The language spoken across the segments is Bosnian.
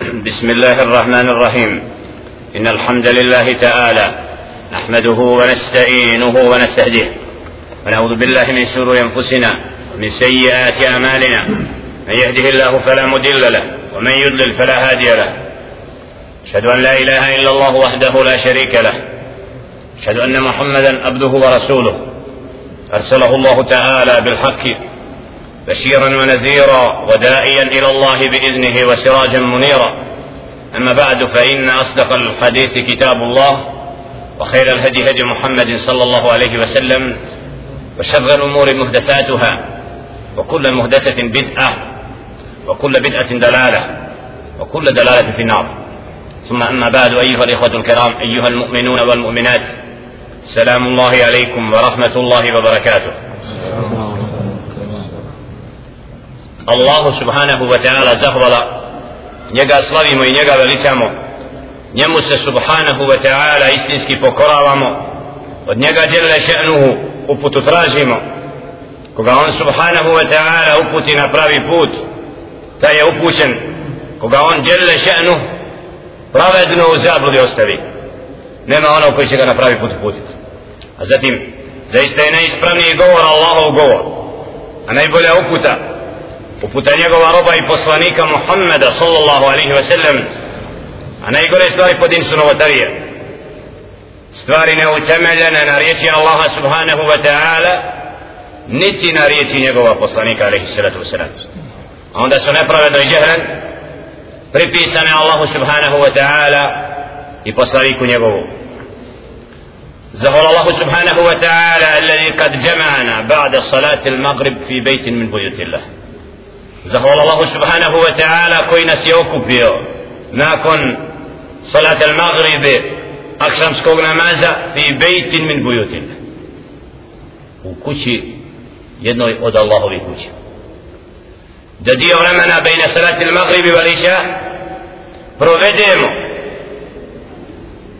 بسم الله الرحمن الرحيم. إن الحمد لله تعالى نحمده ونستعينه ونستهديه. ونعوذ بالله من شرور أنفسنا ومن سيئات أعمالنا. من يهده الله فلا مضل له ومن يضلل فلا هادي له. أشهد أن لا إله إلا الله وحده لا شريك له. أشهد أن محمدا عبده ورسوله. أرسله الله تعالى بالحق. بشيرا ونذيرا وداعيا إلى الله بإذنه وسراجا منيرا. أما بعد فإن أصدق الحديث كتاب الله وخير الهدي هدي محمد صلى الله عليه وسلم وشر الأمور محدثاتها وكل محدثة بدعة وكل بدعة دلالة وكل دلالة في النار. ثم أما بعد أيها الإخوة الكرام أيها المؤمنون والمؤمنات سلام الله عليكم ورحمة الله وبركاته. Allahu subhanahu wa ta'ala zahvala. Njega slavimo i njega veličamo. Njemu se subhanahu wa ta'ala istinski pokoravamo. Od njega djele še'nuhu uputu tražimo. Koga on subhanahu wa ta'ala uputi na pravi put taj je upućen. Koga on djelje še'nuh pravedno u zabludi ostavi. Nema ono koji će ga na pravi put uputiti a zatim zaista je najispravniji govor Allahov govor. A najbolja uputa uputa njegova roba i poslanika Muhammeda sallallahu alaihi wa sallam a najgore stvari pod insu novotarije stvari neutemeljene na riječi Allaha subhanahu wa ta'ala niti na riječi njegova poslanika alaihi sallatu wa sallam a onda su nepravedno i džehran pripisane Allahu subhanahu wa ta'ala i poslaniku njegovu زهر الله سبحانه وتعالى الذي قد جمعنا بعد صلاة المغرب في بيت من بيوت الله zahvala Allahu subhanahu wa ta'ala koji nas je okupio nakon salat al-maghribe akšamskog namaza fi bejtin min bujutin. U kući jednoj od Allahovi kući da dio vremena bejna salat al-maghribe vališa provedemo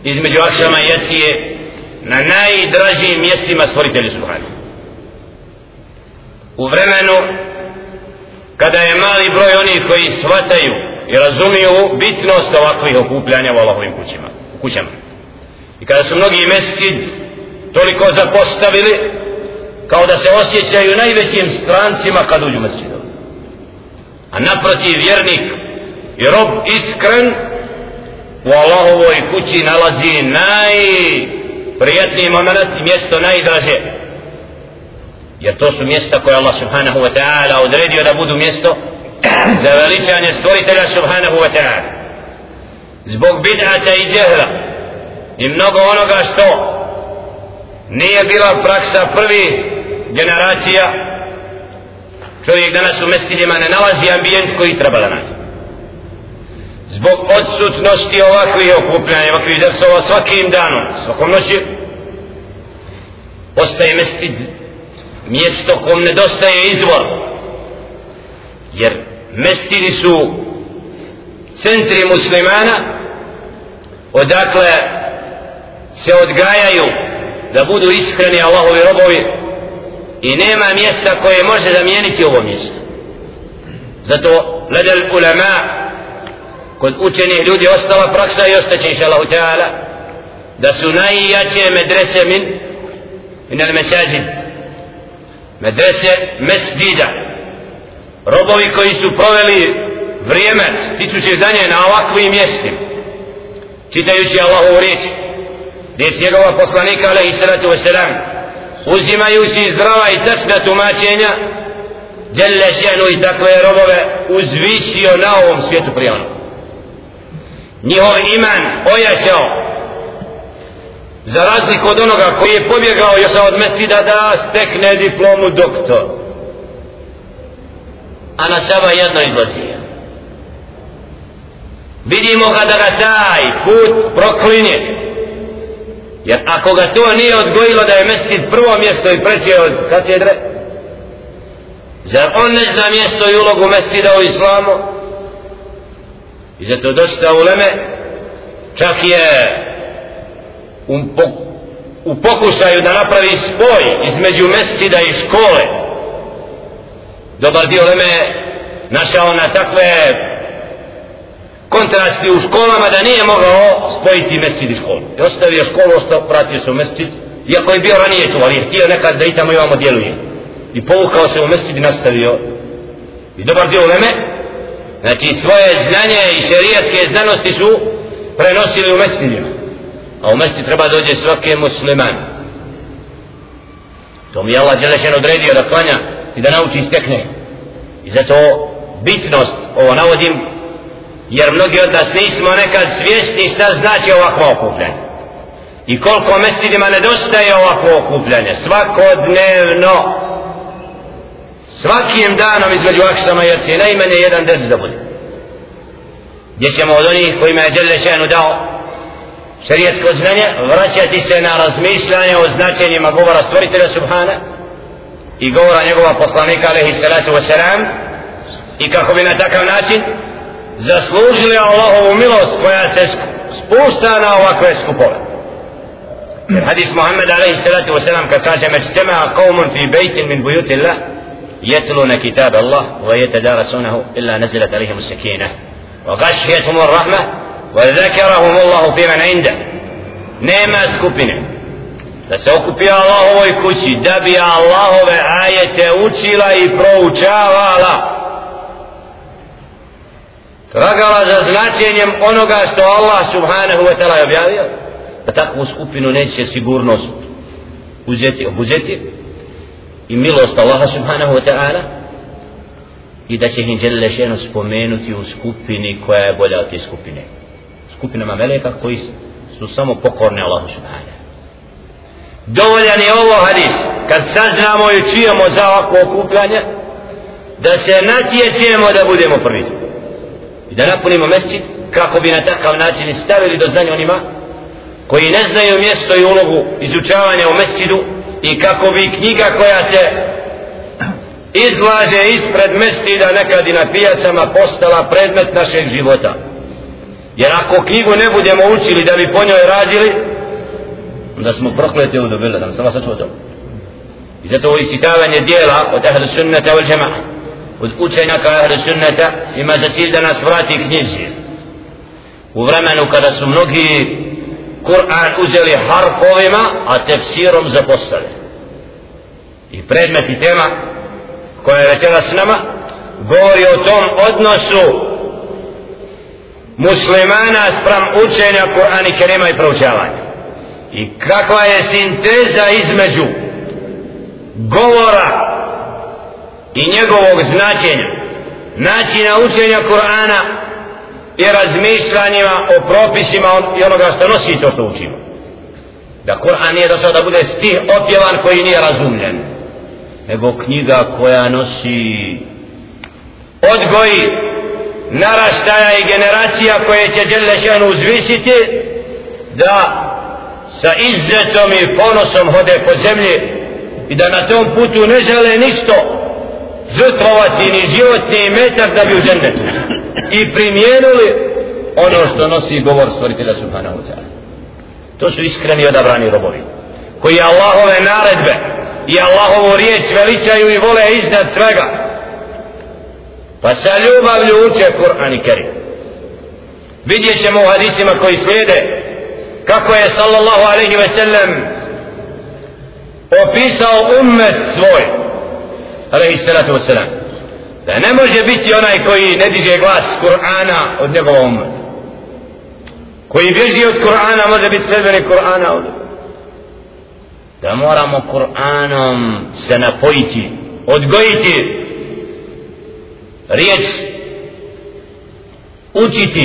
između akšama i jacije na najdražijim mjestima stvoritelju subhanahu. U vremenu kada je mali broj onih koji shvataju i razumiju bitnost ovakvih okupljanja u Allahovim kućima, kućama. I kada su mnogi mesecid toliko zapostavili kao da se osjećaju najvećim strancima kad uđu mesecid. A naprotiv vjernik i rob iskren u Allahovoj kući nalazi najprijatniji moment mjesto najdraže jer to su mjesta koje Allah subhanahu wa ta'ala odredio da budu mjesto za veličanje stvoritelja subhanahu wa ta'ala. Zbog bid'ata i džehla i mnogo onoga što nije bila praksa prvi generacija čovjek danas u mestinima ne nalazi ambijent koji treba da nađe zbog odsutnosti ovakvih okupljanja ovakvih drsova svakim danom svakom noći ostaje mestid mjesto kom nedostaje izvor. Jer mestini su centri muslimana odakle se odgajaju da budu iskreni Allahovi robovi i nema mjesta koje može zamijeniti ovo mjesto. Zato ledel ulema kod učenih ljudi ostala praksa i ostaće inša Allahu ta'ala da su najjače medrese min min al mesađid medrese mesdida robovi koji su proveli vrijeme stičući danje na ovakvim mjestima čitajući Allahovu riječ riječ njegova poslanika alaihi salatu wasalam uzimajući zdrava i tačna tumačenja djelle ženu i takve robove uzvišio na ovom svijetu prije ono njihov iman ojačao za razliku od onoga koji je pobjegao još od mesida da stekne diplomu doktor. A na sama jedno izlazi. Vidimo ga da ga taj put proklinje. Jer ako ga to nije odgojilo da je mesid prvo mjesto i preće od katedre zar on ne zna mjesto i ulogu mesida u islamu? I zato dosta uleme čak je u, po, u pokušaju da napravi spoj između mesčida i škole dobar dio leme našao na takve kontrasti u školama da nije mogao spojiti mesčid i školu. I ostavio školu, ostao, pratio se u mesčid, iako je bio ranije tu, ali je htio nekad da i tamo imamo djeluje. I povukao se u mesčid i nastavio. I dobar dio Leme znači svoje znanje i šerijatske znanosti su prenosili u mesčidima. A u mesti treba dođe svake musliman. To mi je Allah Đelešen odredio da klanja i da nauči stekne. I zato bitnost, ovo navodim, jer mnogi od nas nismo nekad svjesni šta znači ovakvo okupljanje. I koliko mestidima nedostaje ovakvo okupljanje, svakodnevno, svakim danom između aksama, jer će najmanje jedan des da bude. Gdje ćemo od onih kojima je Đelešenu dao šarijetsko znanje, vraćati se na razmišljanje o značenjima govora stvoritelja Subhana i govora njegova poslanika alaihi salatu wasalam i kako bi na takav način zaslužili Allahovu milost koja se spušta na ovakve skupove. Hadis Muhammed alaihi salatu wasalam kad kaže međtema qawmun fi bejtin min bujuti Allah يتلون كتاب الله ويتدارسونه إلا نزلت عليهم السكينة وغشيتهم الرحمة وذكرهم الله في من عنده nema skupine da se okupi Allahovoj kući da bi Allahove ajete učila i proučavala tragala za značenjem onoga što Allah subhanahu wa ta'ala objavio da takvu skupinu neće sigurnost uzeti, obuzeti i milost Allaha subhanahu wa ta'ala i da će ih žele šeno spomenuti u skupini koja je bolja od te skupine skupinama meleka koji su samo pokorne Allahu subhanahu. Dovoljan je ovo hadis. Kad saznamo i čujemo za ovako okupljanje da se natječemo da budemo prvi. I da napunimo mesčit kako bi na takav način stavili do znanja onima koji ne znaju mjesto i ulogu izučavanja u mesčidu i kako bi knjiga koja se izlaže ispred mesčida nekad i na pijacama postala predmet našeg života jer ako knjigu ne budemo učili da bi po njoj radili onda smo prokleti onda bila, da sam vas sačuo to. I zato ovo isitavanje dijela od ahlu sunnata wal jama'a od učenjaka ahli sunneta ima za cilj da nas vrati knjizi. U vremenu kada su mnogi Kur'an uzeli harfovima a tefsirom zapostali i predmet i tema koja je večera s nama govori o tom odnosu muslimana sprem učenja Kur'ana i Kerima i proučavanja. I kakva je sinteza između govora i njegovog značenja načina učenja Kur'ana i razmišljanjima o propisima i onoga što nosi to što učimo. Da Kur'an nije došao da bude stih opjevan koji nije razumljen nego knjiga koja nosi odgoji naraštaja i generacija koje će Đelešan uzvisiti da sa izzetom i ponosom hode po zemlji i da na tom putu ne žele ništo žrtvovati ni životni metak da bi u džennetu. I primijenili ono što nosi govor stvoritelja subhanahu wa ta'ala. To su iskreni odabrani robovi koji Allahove naredbe i Allahovu riječ veličaju i vole iznad svega pa sa ljubavlju uče Kur'an i Kerim. Vidjet ćemo u hadisima koji slijede kako je sallallahu alaihi ve sellem opisao ummet svoj alaihi salatu sellem da ne može biti onaj koji ne diže glas Kur'ana od njegova ummeta. Koji bježi od Kur'ana može biti sredbeni Kur'ana od da moramo Kur'anom se napojiti odgojiti riječ učiti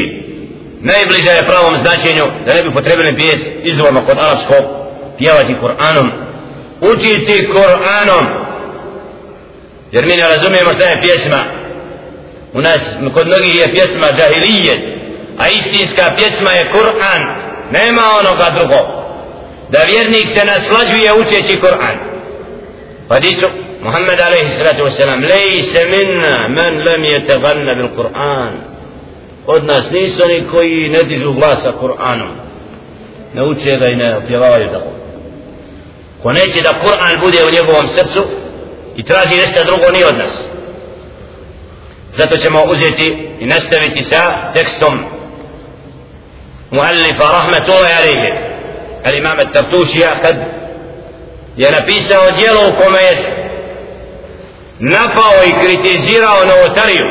najbliže je pravom značenju da ne bi potrebili pijes izvorno kod arapskog pjevati Kur'anom. Učiti Kur'anom. Jer mi ne razumijemo šta je pjesma. U nas, kod mnogih je pjesma džahilije a istinska pjesma je Kur'an. Nema onoga drugog. Da vjernik se naslađuje učeći Kur'an. Pa di su sallatu wasalam lejse minna men lem je teganna bil Kur'an od nas nisu oni koji ne dižu glasa Kur'anom ne uče ga i ne pjevavaju tako ko neće da Kur'an bude u njegovom srcu i traži nešto drugo ni od nas zato ćemo uzeti i nastaviti sa tekstom muallifa rahmatullahi alaihi al-imam al-tartušija kad je napisao dijelo u kome je napao i kritizirao novotariju.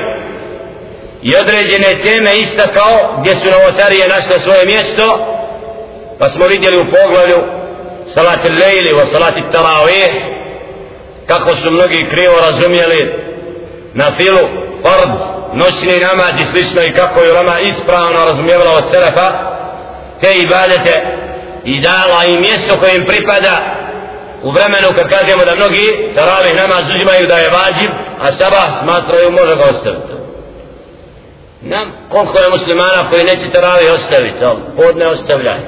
I određene teme istakao gdje su novotarije našle svoje mjesto pa smo vidjeli u poglavlju salati lejli o salati tarawih kako su mnogi krivo razumjeli na filu fard noćni namad i slično i kako je lama ispravno razumijevala od selefa te ibadete i dala im mjesto koje im pripada u vremenu kad kažemo da mnogi taravih namaz uzimaju da je vađib a sabah smatraju može ga ostaviti. Nam koliko je muslimana koji neće taravih ostaviti podne ostavljaju.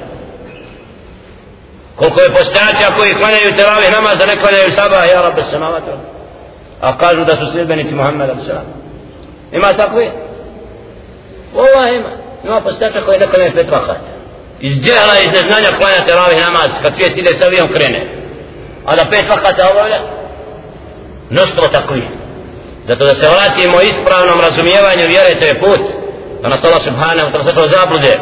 Koliko je postaća koji klanjaju taravih namaz da ne klanjaju sabah ja rabbe samavata a kažu da su sljedbenici Muhammeda sallam ima takvi ova ima. Ima postaća koji ne klanjaju pet vakata iz džehla iz neznanja klanja taravih namaz kad svijet ide sa avijom krene a da pet vakata obavlja? Mnoštvo takvih. Zato da se vratimo ispravnom razumijevanju vjere to je put da nas Allah subhanahu wa ta'ala zablude.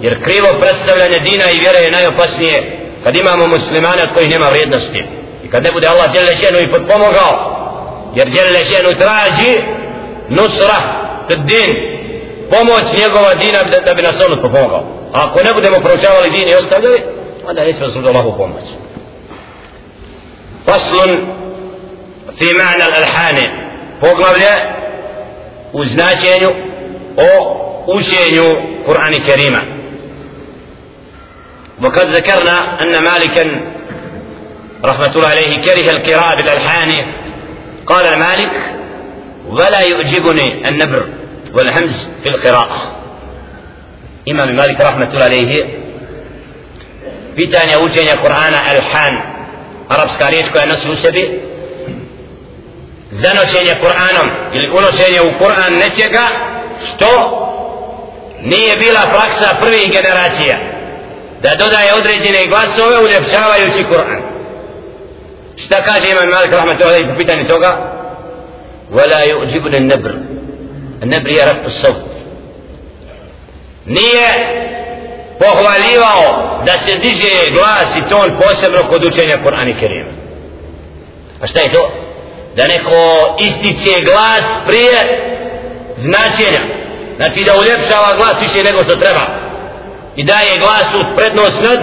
Jer krivo predstavljanje dina i vjere je najopasnije kad imamo muslimane od kojih nema vrijednosti. I kad ne bude Allah djelje ženu i potpomogao jer djelje ženu traži nusra kod din pomoć njegova dina da, da bi nas on potpomogao. A ako ne budemo proučavali din i ostavljali onda nećemo služiti Allahu فصل في معنى الألحان. فوق مبلغ وزنا شينيو أو وشينيو قرآن كريما وقد ذكرنا أن مالكا رحمة الله عليه كره القراءة بالألحان. قال مالك ولا يعجبني النبر والهمز في القراءة. إمام مالك رحمة الله عليه. في تاني يوجين قرآن ألحان. Arapska riječ koja nosi u sebi zanošenje Kur'anom ili unošenje u Kur'an nečega što nije bila praksa prvih generacija da dodaje određene glasove uljepšavajući Kur'an. Šta kaže imam Malik rahmatullahi po pitanju toga? Wala yu'jibuni an-nabr. Nabr je rab as-sawt nije pohvaljivao da se diže glas i ton posebno kod učenja Kur'ana i Kerima a šta je to da neko ističe glas prije značenja znači da uljepšava glas više nego što treba i daje glasu prednost nad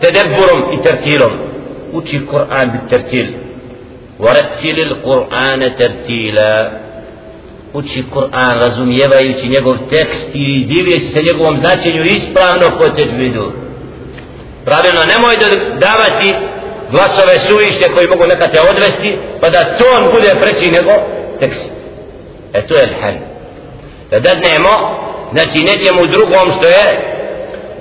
tedebburom i tertilom uči Kur'an bit tertil ورتل القرآن ترتيلا uči Kur'an razumijevajući njegov tekst i divljeći se njegovom značenju ispravno po teđvidu pravilno nemoj da davati glasove suvište koji mogu nekad te odvesti pa da ton bude preći nego tekst. E to je lhan da dadnemo znači nećemo drugom što je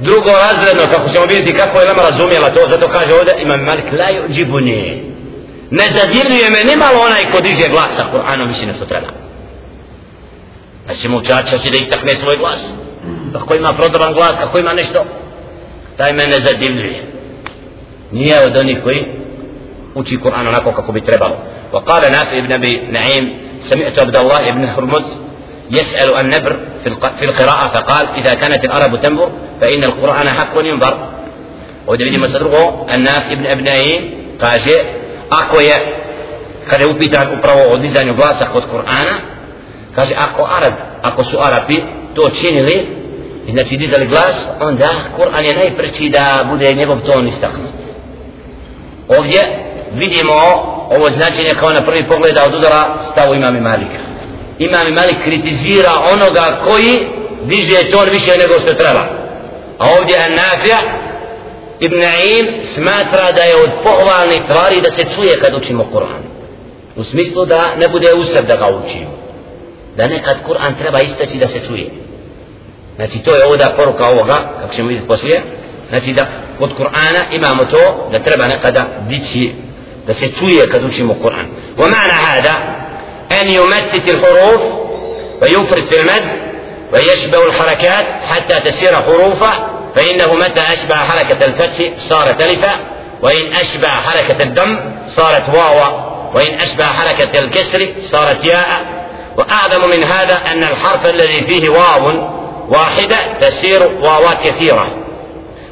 drugo razredno kako ćemo vidjeti kako je nama razumjela to zato kaže ovdje imam Malik la yuđibuni. Ne zadivljuje me nimalo onaj ko diže glasa Kur'anom više što treba da će mu učača će da istakne svoj glas kako ima prodoban glas kako ima nešto taj me ne zadivljuje nije od onih koji uči Kur'an onako kako bi trebalo وقال نافع ابن ابي نعيم سمعت عبد الله ابن هرمز يسأل النبر في القراءة فقال إذا كانت العرب تنبر فإن القرآن حق ينبر ovdje vidimo sa drugo Anaf ibn Abnain kaže ako je kada je upitan upravo o dizanju glasa kod Kur'ana kaže ako Arab ako su Arapi to činili i znači dizali glas onda Kur'an je najpreći da bude njegov ton istaknut. Ovdje vidimo ovo značenje kao na prvi pogled da od udara stavu imami Malika. Imam Malik kritizira onoga koji diže ton više nego što treba. A ovdje je Nafija Ibn Aim smatra da je od pohvalnih stvari da se čuje kad učimo Kur'an. U smislu da ne bude usred da ga učimo. Da nekad Kur'an treba istaći da se čuje znači to je ovdje poruka ovoga kako ćemo vidjeti poslije znači da kod Kur'ana imamo to da treba nekada dići da se čuje kad učimo Kur'an wa ma'na hada أن يمتت الحروف ويفرد في المد ويشبه الحركات حتى تسير حروفه فإنه متى أشبه حركة الفتح صارت ألفا وإن أشبه حركة الدم صارت واوا وإن أشبه حركة الكسر صارت ياء وأعظم من هذا أن الحرف الذي فيه واو واحدة تسير واوات كثيرة.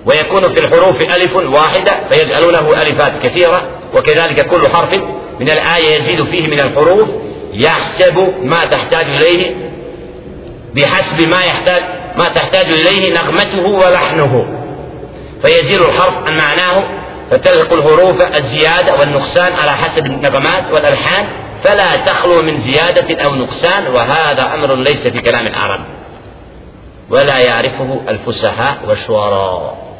ويكون في الحروف ألف واحدة فيجعلونه ألفات كثيرة وكذلك كل حرف من الآية يزيد فيه من الحروف يحسب ما تحتاج إليه بحسب ما يحتاج ما تحتاج إليه نغمته ولحنه. فيزيل الحرف عن معناه فتلحق الحروف الزيادة والنقصان على حسب النغمات والألحان فلا تخلو من زيادة أو نقصان وهذا أمر ليس في كلام العرب ولا يعرفه الفسحاء والشعراء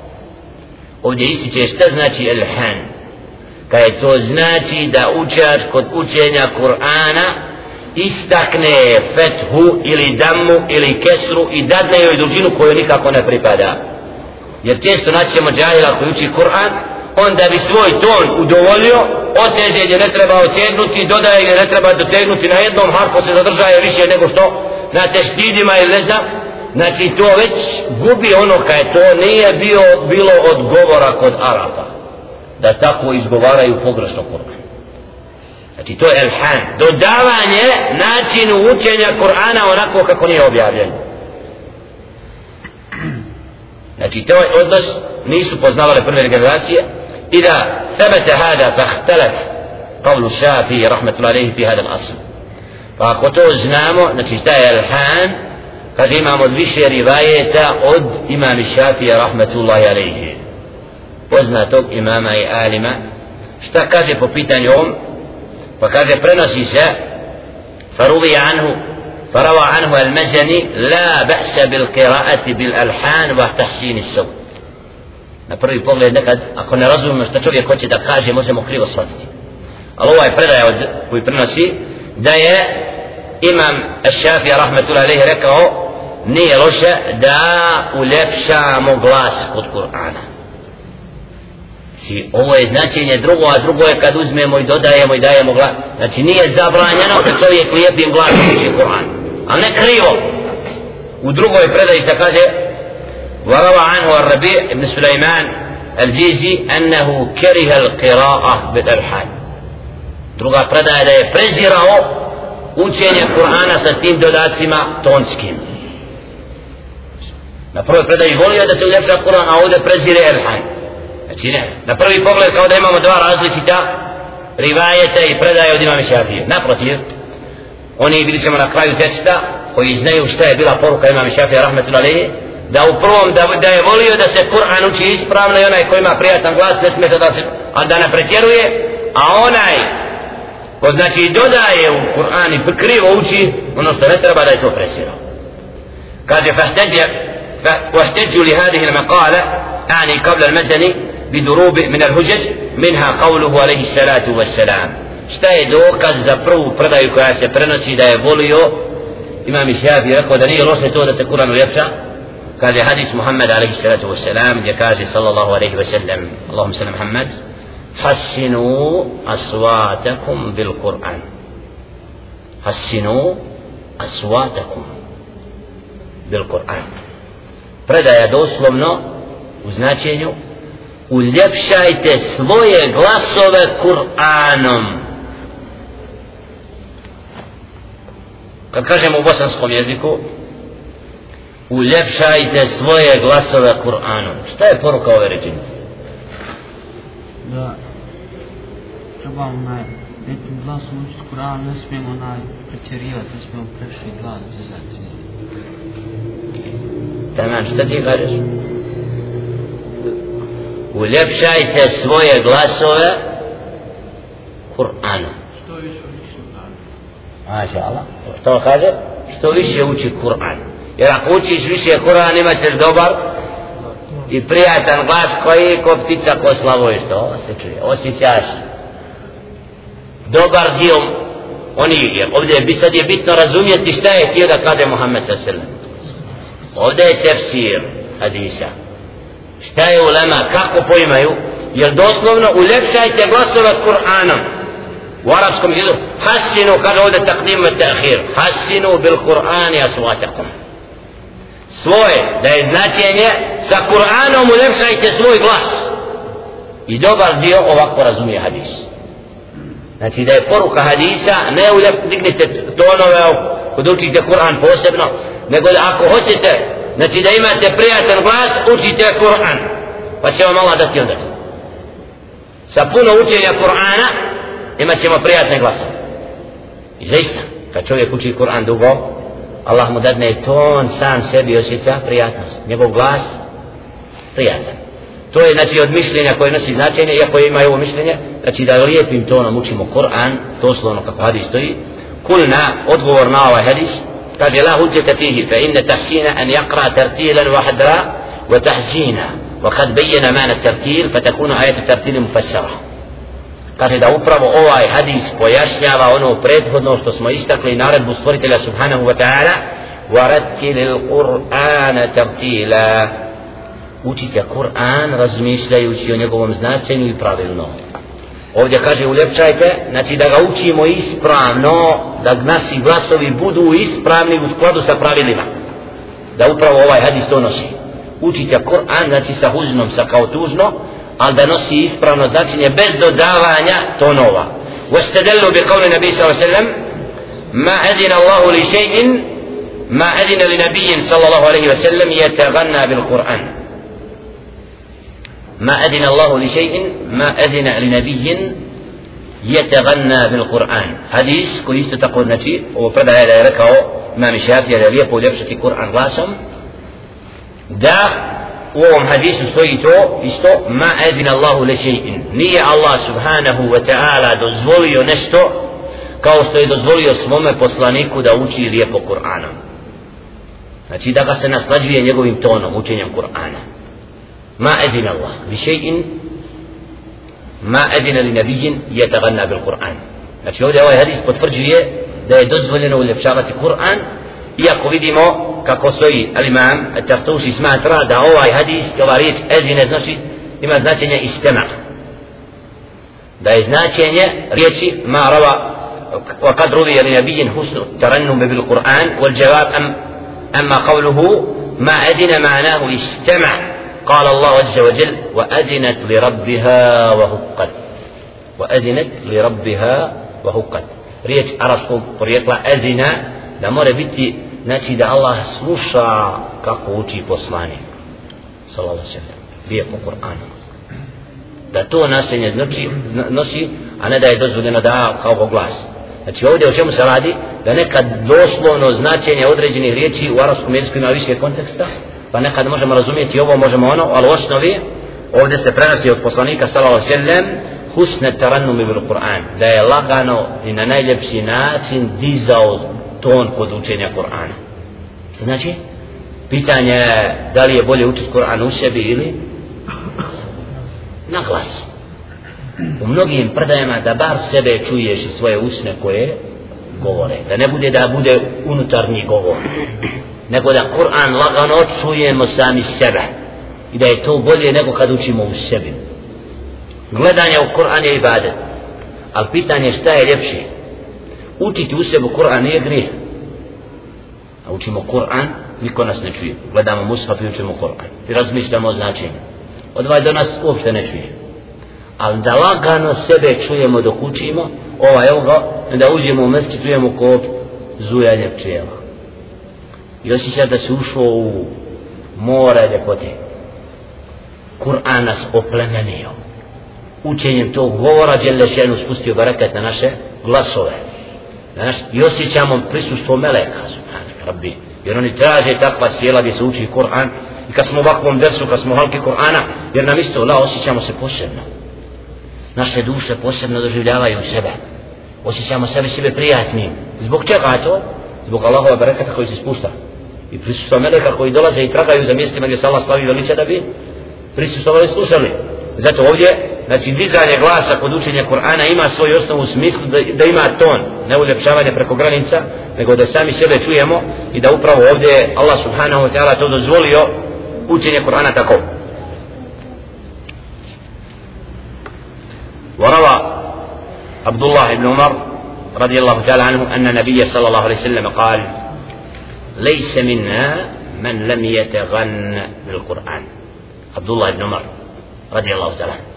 ovdje ističe šta znači elhan kaj to znači da učač kod učenja Kur'ana istakne fethu ili damu ili kesru i dadne joj dužinu koju nikako ne pripada jer često naćemo džahila koji uči Kur'an on da bi svoj ton udovolio oteže gdje ne treba otegnuti dodaje gdje ne treba dotegnuti na jednom harfu se zadržaje više nego što na teštidima ili ne znam. Znači to već gubi ono kaj to nije bio, bilo odgovora kod Arapa, da tako izgovaraju pogrešno Kur'an. Znači to je elhan. Dodavanje načinu učenja Kur'ana onako kako nije objavljeno znači to je odnos nisu poznavale prve generacije إذا ثبت هذا فاختلف قول الشافعي رحمة الله عليه في هذا الأصل. فأخوتو زنامو نتشتاي الحان قد إمام البشي رواية أد إمام الشافعي رحمة الله عليه. alima šta kaže po pitanju ovom pa kaže prenosi se faruvi anhu فروى عنه المزني لا بأس بالقراءة بالألحان وتحسين الصوت. Na prvi pogled nekad ako ne razumemo što čovjek hoće da kaže možemo krivo shvatiti. Ali ovaj predaj od koji prenosi da je imam Šafija rahmetullahi alaihi rekao nije loše da uljepšamo glas kod Kur'ana. Znači ovo je značenje drugo a drugo je kad uzmemo i dodajemo i dajemo glas. Znači nije zabranjeno da čovjek lijepim glas kod Kur'an. A ne krivo. U drugoj predaji se kaže وروى عنه الربيع بن سليمان الجيزي أنه كره القراءة بالألحان druga predaja da je prezirao učenje Kur'ana sa tim dodacima tonskim na prvoj predaji volio da se uljepša Kur'an a ovdje prezire Elhan znači ne, na prvi pogled kao da imamo dva različita rivajete i predaje od imame Šafije naprotiv oni bili ćemo na kraju teksta koji znaju šta je bila poruka imame Šafije rahmetullahi da u prvom da, da je volio da se Kur'an uči ispravno i onaj koji ima prijatan glas ne smeta da se a da ne pretjeruje a onaj ko znači dodaje u Kur'an i krivo uči ono što ne treba da je to presirao kaže fahteđe واحتجوا لهذه المقالة أعني قبل المزني بدروب من الهجج منها قوله عليه الصلاة والسلام šta je dokaz za prvu predaju koja se prenosi da je volio imam Šafi rekao da nije loše to da se Kur'an uljepša كان حديث محمد عليه الصلاة والسلام يكاشي صلى الله عليه وسلم. اللهم صل محمد. حسنوا أصواتكم بالقرآن. حسنوا أصواتكم بالقرآن. Predaja doslovno u značenju uljepšajte svoje glasove Kur'anom. Kad kažemo u bosanskom jeziku uljepšajte svoje glasove Kur'anom. Šta je poruka ove rečenice? Da treba onaj nekim glasom učiti Kur'an, ne smijemo onaj pretjerivati, ne smijemo prešli glas dizati. Tamam, šta ti kažeš? Uljepšajte svoje glasove Kur'anom. Što više uči Kur'an? Maša Allah. Što kaže? Što više uči Kur'an jer ako učiš više Kur'an imat ćeš dobar i prijatan glas koji ko ptica ko slavo isto se čuje, osjećaš. Dobar dio oni jer ovdje bi sad je bitno razumjeti šta je htio da kaže Muhammed sa srlem ovdje je tefsir hadisa. Šta je ulema, kako poimaju? Jer doslovno uljepšajte glasove Kur'anom. U arabskom jeziku hasinu kada ovdje takdim i ta'khir hasinu bil Kur'ani aswatakum svoje, da je značenje sa Kur'anom uljepšajte svoj glas. I dobar dio ovako razumije hadis. Znači da je poruka hadisa ne uljep, dignite tonove kod učite Kur'an posebno nego da ako hoćete znači da imate prijatan glas učite Kur'an. Pa će vam Allah dati onda. Sa puno učenja Kur'ana imat ćemo prijatne glasove. I zaista kad čovjek uči Kur'an dugo Allah mu dadne ton sam sebi osjeća prijatnost njegov glas prijatan to je znači od mišljenja koje nosi značenje iako ima ovo mišljenje znači da lijepim tonom učimo Kur'an doslovno kako hadis stoji kulna odgovor na ovaj hadis kaže la hujjata fihi fa inna tahsina an yaqra tartilan wahda wa tahzina وقد بين معنى الترتيل فتكون آية الترتيل مفسرة kaže da upravo ovaj hadis pojašnjava ono prethodno što smo istakli naredbu stvoritelja subhanahu wa ta'ala وَرَتِّلِ الْقُرْآنَ تَرْتِيلًا učite Kur'an razmišljajući o njegovom značenju i pravilno ovdje kaže uljepšajte znači da ga učimo ispravno da nasi glasovi budu ispravni u skladu sa pravilima da upravo ovaj hadis to nosi učite Kur'an znači sa huznom sa kao tužno ali da nosi ispravno značenje bez dodavanja tonova واستدلوا بقول النبي صلى الله عليه وسلم ما أذن الله لشيء ما أذن لنبي صلى الله عليه وسلم يتغنى بالقرآن ما أذن الله لشيء ما أذن لنبي يتغنى بالقرآن حديث كل تقول نتي وبرد هذا يركعه ما مشافي هذا ليقول يبسط القرآن غاسم da u ovom hadisu stoji to isto ma edin Allahu le še'in nije Allah subhanahu wa ta'ala dozvolio nešto kao što je dozvolio svome poslaniku da uči lijepo Kur'anom. Znači da ga se naslađuje njegovim tonom učenjem Kur'ana. Ma edin Allah li še'in ma edina li nabijin je taganna bil Kur'an. Znači ovdje ovaj hadis potvrđuje da je dozvoljeno uljepšavati Kur'an iako vidimo kako stoji al-imam al-tartusi smatra da ovaj hadis i ova riječ ezine znači ima značenje istema da je značenje riječi ma rava وقد روي لنبي حسن الترنم بالقرآن والجواب أم أما قوله ما أذن معناه استمع قال الله عز وجل وأذنت لربها وهقت وأذنت لربها وهقت ريت عرفكم ريت أذن da more biti znači da Allah sluša kako uči poslanik. Sallallahu alejhi ve po Kur'anu. Da to nasenje znači nosi a ne da je dozvoljeno da kao glas. Znači ovdje o čemu se radi? Da nekad doslovno značenje određenih riječi u arapskom jeziku ima više konteksta pa nekad možemo razumjeti ovo možemo ono ali u osnovi ovdje se prenosi od poslanika sallallahu alejhi ve sellem husne tarannum bil Kur'an da je lagano i na najljepši način dizao ton kod učenja Kur'ana. Znači, pitanje je da li je bolje učiti Kur'an u sebi ili na glas. U mnogim predajama da bar sebe čuješ i svoje usne koje govore. Da ne bude da bude unutarnji govor. Nego da Kur'an lagano čujemo sami sebe. I da je to bolje nego kad učimo u sebi. Gledanje u Kur'an je ibadet. Ali pitanje šta je ljepše? Učiti u sebu Kur'an nije grijeh. A učimo Kur'an, niko nas ne čuje. Gledamo Mushaf i učimo Kur'an. I razmišljamo o značenju. Od ovaj do nas uopšte ne čuje. Ali da lagano sebe čujemo dok učimo, ovaj evo ga, da uđemo u mesti, čujemo ko zujanje pčela. I osjeća da se ušao u more ljepote. Kur'an nas oplemenio. Učenjem tog govora Đelešenu spustio barakat na naše glasove znaš, i osjećamo prisustvo meleka, subhanak, rabbi, jer oni traže takva sjela gdje se uči Kur'an, i kad smo u ovakvom dersu, kad smo halki Kur'ana, jer nam isto, la, osjećamo se posebno. Naše duše posebno doživljavaju sebe. Osjećamo sebe sebe prijatnim. Zbog čega to? Zbog Allahova barakata koji se spušta. I prisustva meleka koji dolaze i tragaju za mjestima gdje se Allah slavi veliče da bi prisustovali slušali. Zato ovdje znači dizanje glasa kod učenja Kur'ana ima svoj osnovu u smislu da, da ima ton, ne uljepšavanje preko granica, nego da sami sebe čujemo i da upravo ovdje Allah subhanahu wa ta'ala to dozvolio učenje Kur'ana tako. وروى عبد الله بن عمر رضي الله تعالى عنه أن النبي صلى الله عليه وسلم قال ليس منا من لم يتغن بالقرآن عبد الله بن عمر رضي الله تعالى عنه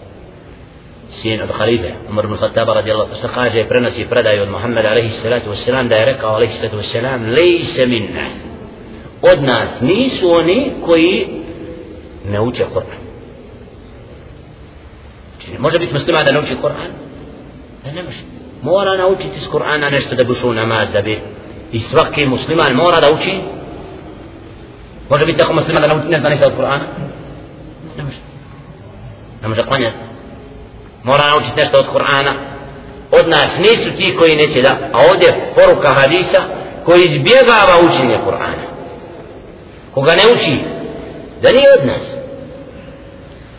sin od halife Umar ibn Khattab radijallahu anhu kaže prenosi predaju od Muhameda alejhi salatu vesselam da je rekao alejhi salatu vesselam lejse minna od nas nisu oni koji ne uče Kur'an Znači, može biti muslima da nauči Kur'an da ne može mora naučiti iz Kur'ana nešto da bi ušao namaz da bi i svaki musliman mora da uči može biti tako muslima da ne zna ništa od Kur'ana ne može ne može klanjati mora naučiti nešto od Kur'ana. Od nas nisu ti koji neće da a ovdje poruka hadisa koji izbjegava učenje Kur'ana. Koga ne uči da nije od nas.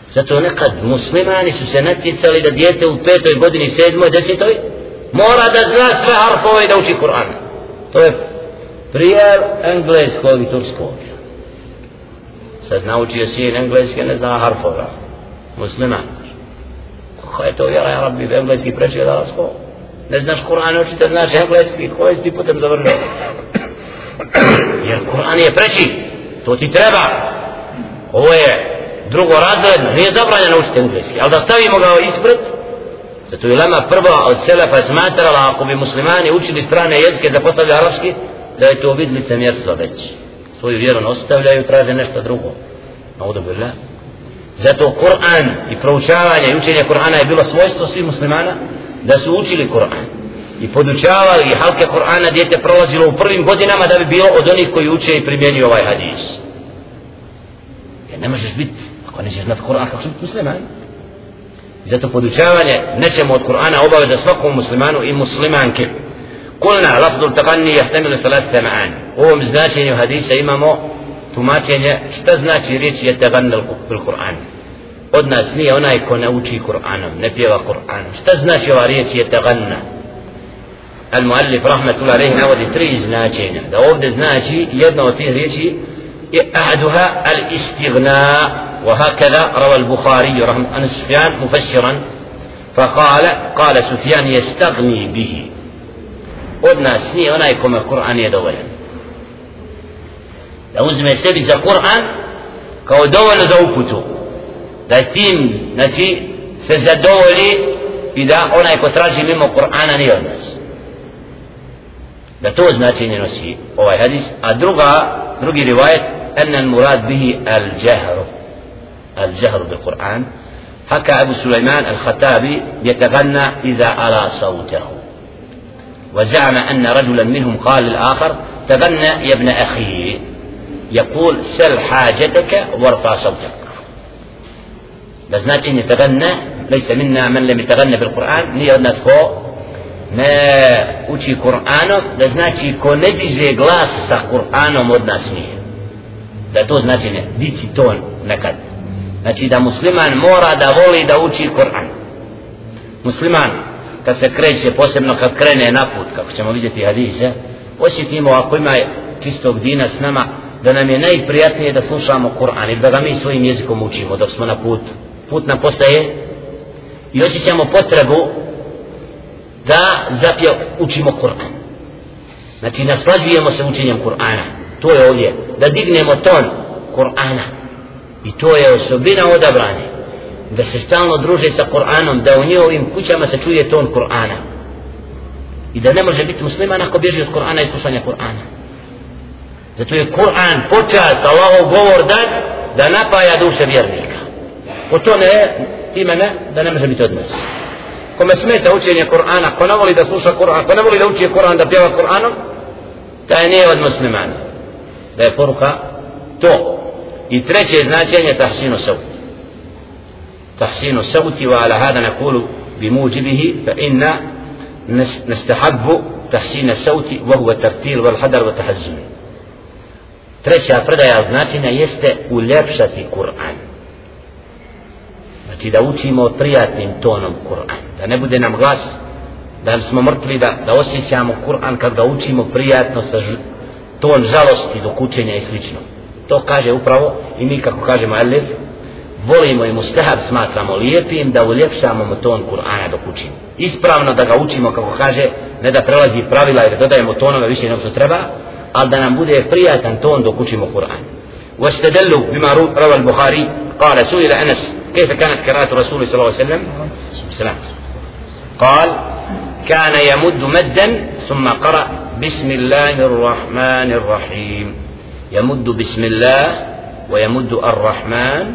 Zato nekad muslimani su se natjecali da dijete u petoj godini, sedmoj, desetoj mora da zna sve harfove i da uči Kur'an. To je prijer engleskog i turskog. Sad naučio sin engleski ne zna harfova. Musliman kako je to vjera ja rabbi engleski preći od arabskog ne znaš Kur'an učite znaš engleski koji si putem završio? Jer Kur'an je preći to ti treba. Ovo je drugo razredno nije zabranjeno učiti engleski ali da stavimo ga ispred zato je lama prva od selefa smatrala ako bi muslimani učili strane jezike da postavlja arapski da je to vid licemjerstva već. Svoju vjeru ostavljaju traže nešto drugo. Na udobilja zato Kur'an i proučavanje i učenje Kur'ana je bilo svojstvo svih muslimana da su učili Kur'an. I podučavali i halke Kur'ana djete prolazilo u prvim godinama da bi bilo od onih koji uče i primjenju ovaj hadis. Jer ne možeš biti ako nećeš znati Kur'an kako će biti musliman i zato podučavanje nečemu od Kur'ana obaveza svakom muslimanu i muslimanke. Kulna lafdul taqanni jahtamilu thalathata ma'an. U ovom značenju hadisa imamo tumačenje šta znači riječ je tagannal bil Kur'an od nas nije onaj ko ne uči Kur'anom ne pjeva Kur'anom šta znači ova riječ je taganna المؤلف رحمة الله عليه نودي تري značenja da ovdje znači jedna od tih riječi أحدها الاستغناء وهكذا روى البخاري رحمه عن سفيان مفسرا فقال قال سفيان يستغني به odna sni onaj kome Kur'an je dovoljan da uzme sebi za Kur'an kao dovoljno za uputu da tim znači se zadovolji i da onaj ko traži mimo Kur'ana nije od nas da to značenje nosi ovaj hadis a druga drugi rivajet أن المراد به الجهر الجهر بالقرآن حكى أبو سليمان الخطابي يتغنى إذا أرى صوته وزعم أن رجلا منهم قال للآخر تغنى يا ابن أخي يقول سل حاجتك وارفع صوتك لازم يتغنى ليس منا من لم يتغنى بالقرآن ني الناس فوق ما uči Kur'anom, da znači ko ne diže glas sa Kur'anom od nas nije. Da to znači ne, dići ton nekad. Znači da musliman mora da voli da uči Kur'an. Musliman, kad se kreće, posebno kad krene na put, kako ćemo vidjeti hadise, osjetimo ako ima čistog dina s nama, da nam je najprijatnije da slušamo Kur'an i da ga mi svojim jezikom učimo dok smo na put. Put nam postaje i osjećamo potrebu da zapje učimo Kur'an. Znači naslađujemo se učenjem Kur'ana. To je ovdje. Da dignemo ton Kur'ana. I to je osobina odabrane. Da se stalno druže sa Kur'anom. Da u njihovim kućama se čuje ton Kur'ana. I da ne može biti musliman ako bježi od Kur'ana i slušanja Kur'ana. Zato je Kur'an počast Allahov govor dat da napaja duše vjernika. Po to ne, time ne, da ne može biti odnos kome smeta učenje Kur'ana, ko ne voli da sluša Kur'an, ko ne voli da uči Kur'an, da pjeva Kur'anom, taj nije od muslimana. Da je poruka to. I treće značenje tahsinu sauti. تحسين الصوت وعلى هذا نقول بموجبه فإن نستحب تحسين الصوت وهو الترتيل والحذر والتحزن treća predaja značenja jeste uljepšati Kur'an. Znači da učimo prijatnim tonom Kur'an. Da ne bude nam glas da smo mrtvi da, da osjećamo Kur'an kad ga učimo prijatno sa ž, ton žalosti dok učenja i slično. To kaže upravo i mi kako kažemo Elif volimo i mustahab smatramo lijepim da uljepšamo mu ton Kur'ana dok učimo. Ispravno da ga učimo kako kaže ne da prelazi pravila jer dodajemo tonove više nego što treba ali da nam bude prijatan ton dok učimo واستدلوا بما روى البخاري. قال سئل أنس كيف كانت قراءة الرسول صلى الله عليه وسلم؟ سلام قال كان يمد مدا ثم قرأ بسم الله الرحمن الرحيم. يمد بسم الله ويمد الرحمن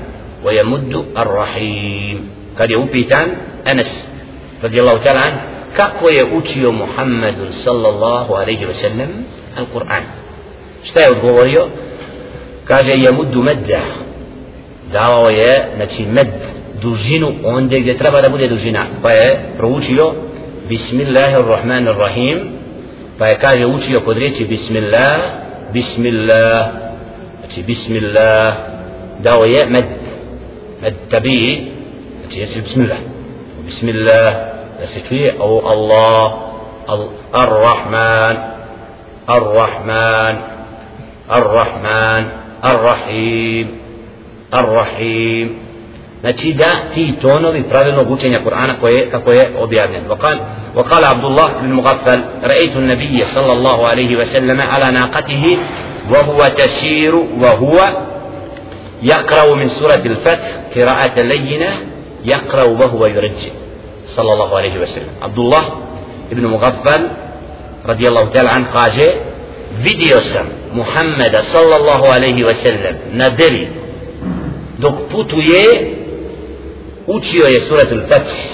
ويمد الرحيم. قد يوبيتان أنس رضي الله تعالى عنه je učio Muhammedu sallallahu alaihi wa sallam Al-Quran šta je odgovorio kaže je muddu medda dao je znači med dužinu onde gdje treba da bude dužina pa je proučio Bismillahirrahmanirrahim pa je kaže učio kod riječi Bismillah Bismillah znači Bismillah dao je med med tabi znači jesi Bismillah Bismillah da se čuje o Allah Ar-Rahman Ar-Rahman Ar-Rahman Ar-Rahim Ar-Rahim znači da ti tonovi pravilnog učenja Kur'ana koje kako je وقال وقال عبد الله بن مغفل رأيت النبي صلى الله عليه وسلم على ناقته وهو تسير وهو يقرأ من سورة الفتح قراءة لينة يقرأ وهو يرجع صلى الله عليه وسلم عبد الله بن مغفل radijallahu ta'ala an kaže vidio sam Muhammeda sallallahu alaihi wa sallam na deli dok putuje učio je suratul fatih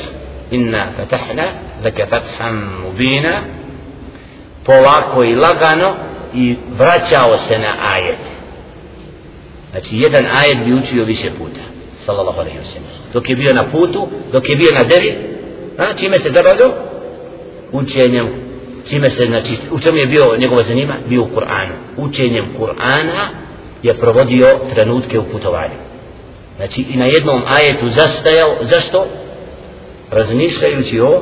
inna fatahna laka fatham mubina. Polako i lagano i vraćao se na ajet. Znači jedan ajet bi učio više puta sallallahu alaihi wa sallam. Dok je bio na putu, dok je bio na deli znači ime se zabavio učenjem čime se znači u čemu je bio njegovo zanima bio u Kur'anu učenjem Kur'ana je provodio trenutke u putovanju znači i na jednom ajetu zastajao zašto razmišljajući o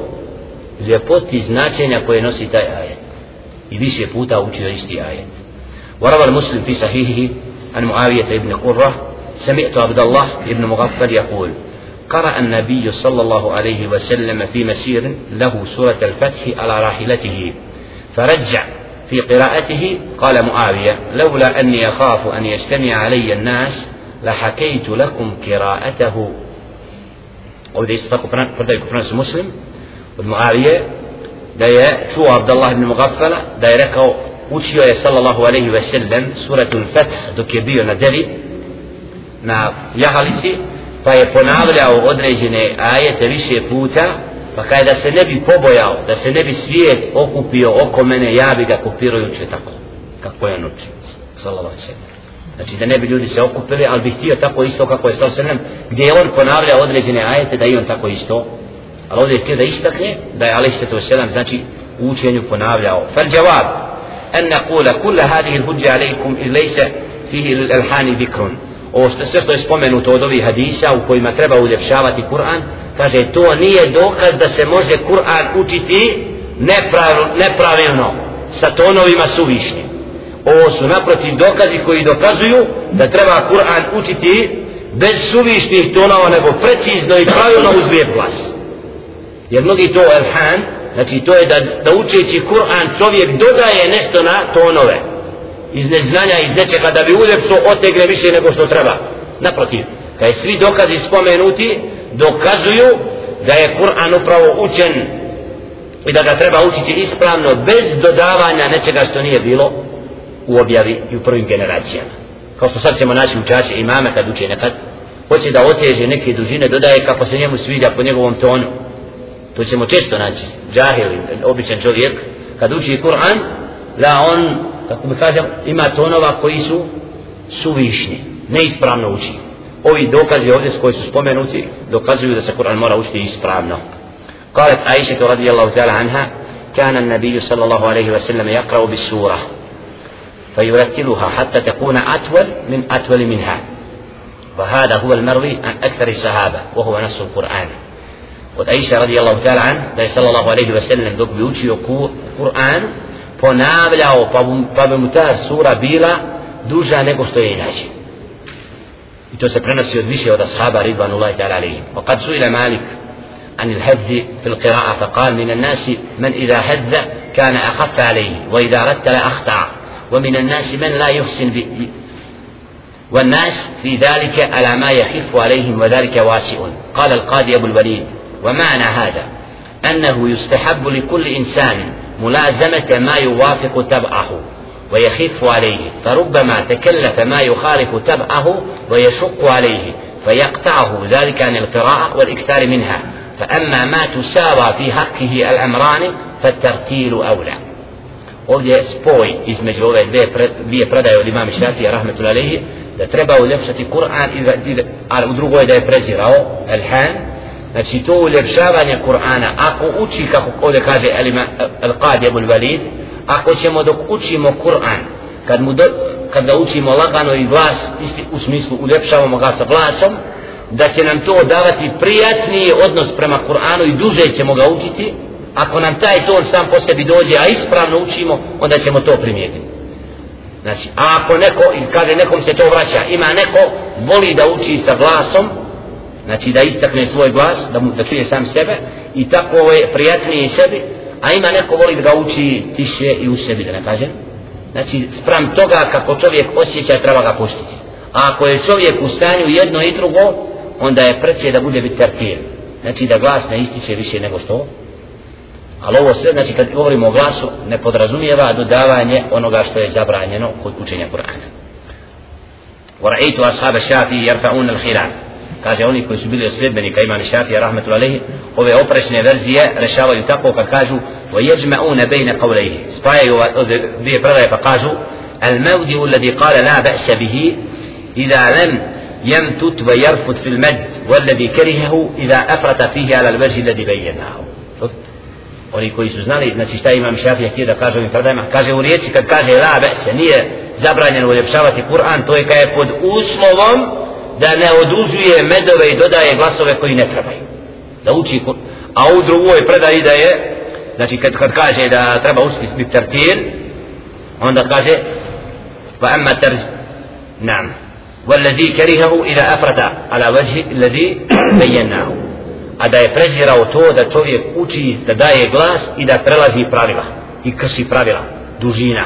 ljepoti značenja koje nosi taj ajet i više puta učio isti ajet وروى المسلم في صحيحه عن معاوية بن قرة سمعت عبد الله بن مغفل يقول قرأ النبي صلى الله عليه وسلم في مسير له سورة الفتح على راحلته. فرجع في قراءته قال معاوية لولا أني أخاف أن يجتمع علي الناس لحكيت لكم قراءته. وده يستطيع فرنس مسلم والمعاوية دايا شو عبد الله بن مغفلة دايا وشيو صلى الله عليه وسلم سورة الفتح دو كبير ندري يا jahalici pa je ponavljao određene ajete više puta pa kaj da se ne bi pobojao da se ne bi svijet okupio oko mene ja bi ga kopirujući tako kako je noć sallallahu znači da ne bi ljudi se okupili ali bi htio tako isto kako je sallallahu alaihi gdje je on ponavljao određene ajete da i on tako isto. Ali ovdje je htio da istakne da je alaihi sallam znači u učenju ponavljao. Fal jawab an naqula kulla hadhihi al-hujja alaykum ilaysa fihi al-alhani dhikrun ovo što sve što je spomenuto od ovih hadisa u kojima treba uljepšavati Kur'an kaže to nije dokaz da se može Kur'an učiti neprav, nepravilno sa tonovima suvišnjim ovo su naprotiv dokazi koji dokazuju da treba Kur'an učiti bez suvišnih tonova nego precizno i pravilno uz lijep glas. Jer mnogi to elhan znači to je da, da učeći Kur'an čovjek dodaje nešto na tonove iz neznanja, iz nečega da bi uljepšo otegne više nego što treba. Naprotiv, kaj svi dokazi spomenuti dokazuju da je Kur'an upravo učen i da ga treba učiti ispravno bez dodavanja nečega što nije bilo u objavi i u prvim generacijama. Kao što sad ćemo naći učače imame kad uče nekad, hoće da oteže neke dužine, dodaje kako se njemu sviđa po njegovom tonu. To ćemo često naći, džahil, običan čovjek, kad uči Kur'an, da on kako bi kažem, ima tonova koji su suvišni, neispravno uči. Ovi dokazi ovdje koji su spomenuti dokazuju da se Kur'an mora učiti ispravno. قالت عائشة رضي الله تعالى عنها كان النبي صلى الله عليه وسلم يقرأ بالسورة فيرتلها حتى تكون أطول من أطول منها وهذا هو المروي عن أكثر الصحابة وهو نص القرآن قد عائشة رضي الله تعالى عنه صلى الله عليه وسلم دوك بيوتي القرآن ponavljao pa, pa bi mu ta sura bila duža nego što je inače. I to se prenosi od više od ashaba ridvanullahi ta'ala alihim وقد سئل مالك عن الهذ في القراءة فقال من الناس من إذا هذ كان أخف عليه وإذا رتل أخطأ ومن الناس من لا يحسن ب... والناس في ذلك على ما يخف عليهم وذلك واسع. قال القاضي أبو الوليد ومعنى هذا أنه يستحب لكل إنسان ملازمة ما يوافق تبعه ويخف عليه فربما تكلف ما يخالف تبعه ويشق عليه فيقطعه ذلك عن القراءة والإكثار منها. فأما ما تساوى في حقه الأمران فالترتيل أولى. Ovdje spoj između ove dvije, pre, dvije predaje od imama Šafija rahmetul alehi da treba uljepšati Kur'an i da, a u drugoj da je prezirao Elhan znači to uljepšavanje Kur'ana ako uči kako ovdje kaže Al-Qadi Abul Walid ako ćemo dok učimo Kur'an kad, mu do, kad ga učimo lagano i glas isti, u smislu uljepšavamo ga sa glasom da će nam to davati prijatniji odnos prema Kur'anu i duže ćemo ga učiti ako nam taj ton sam po sebi dođe a ispravno učimo onda ćemo to primijetiti. Znači a ako neko kaže nekom se to vraća ima neko voli da uči sa glasom znači da istakne svoj glas da, mu, da čuje sam sebe i tako je prijatniji sebi a ima neko voli da ga uči tiše i u sebi da ne kažem znači sprem toga kako čovjek osjeća treba ga pustiti a ako je čovjek u stanju jedno i drugo onda je preće da bude biti terpir znači da glas ne ističe više nego što ali ovo sve znači kad govorimo o glasu ne podrazumijeva dodavanje onoga što je zabranjeno kod učenja Kur'ana ورأيت أصحاب الشافعي يرفعون الخلاف kaže oni koji su bili sljedbenika imam Šafija rahmetullahi ove oprečne verzije rešavaju tako kad kažu yajma'una bayna qawlayhi spajaju dvije predaje pa kažu mawdi alladhi qala la ba'sa bihi idha lam يمتت ويرفض في المد والذي كرهه إذا أفرط فيه على الوجه الذي بيناه oni koji su znali, znači šta imam šafija htio da kaže ovim predajima, kaže u riječi kad kaže la bese, nije zabranjeno uljepšavati Kur'an, to je kad je pod uslovom da ne odužuje medove i dodaje glasove koji ne trebaju. Da uči Kur'an. A u drugoj predaji da je, znači kad, kad kaže da treba učiti smit tartil, onda kaže pa amma tarz, nam, والذي كرهه إذا أفرد على وجه الذي بيناه a da je prezirao to da čovjek uči da daje glas i da prelazi pravila i krši pravila, dužina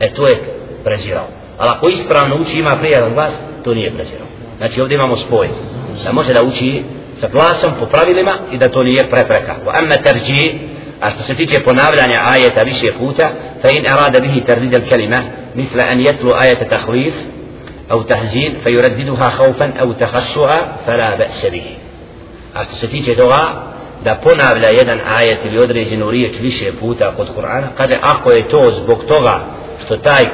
e to je prezirao ali ako ispravno uči ima prijadan glas to nije prezirao Znači ovdje imamo spoj da može da uči sa glasom po pravilima i da to nije prepreka wa amma tarji a što se tiče ponavljanja ajeta više puta fa in arada bihi tardid al kalima misla an yatlu ajeta tahvif أو تهزيل فيرددها خوفا أو تخشعا فلا بأس به a što se tiče toga da ponavlja jedan ajet ili određenu riječ više puta kod Kur'ana kaže ako je to zbog toga što taj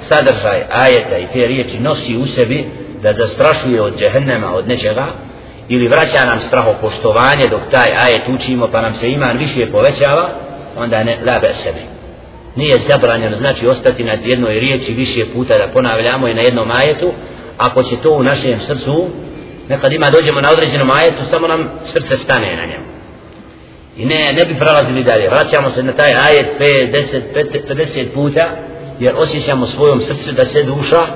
sadržaj ajeta i te riječi nosi u sebi da zastrašuje od džehennema od nečega ili vraća nam straho poštovanje dok taj ajet učimo pa nam se iman više povećava onda ne labe sebi nije zabranjeno znači ostati na jednoj riječi više puta da ponavljamo i na jednom ajetu ako će to u našem srcu nekad ima dođemo na određenom ajetu samo nam srce stane na njemu. I ne, ne bi prelazili dalje. Vraćamo se na taj ajet 50, 50 puta jer osjećamo svojom srcu da se duša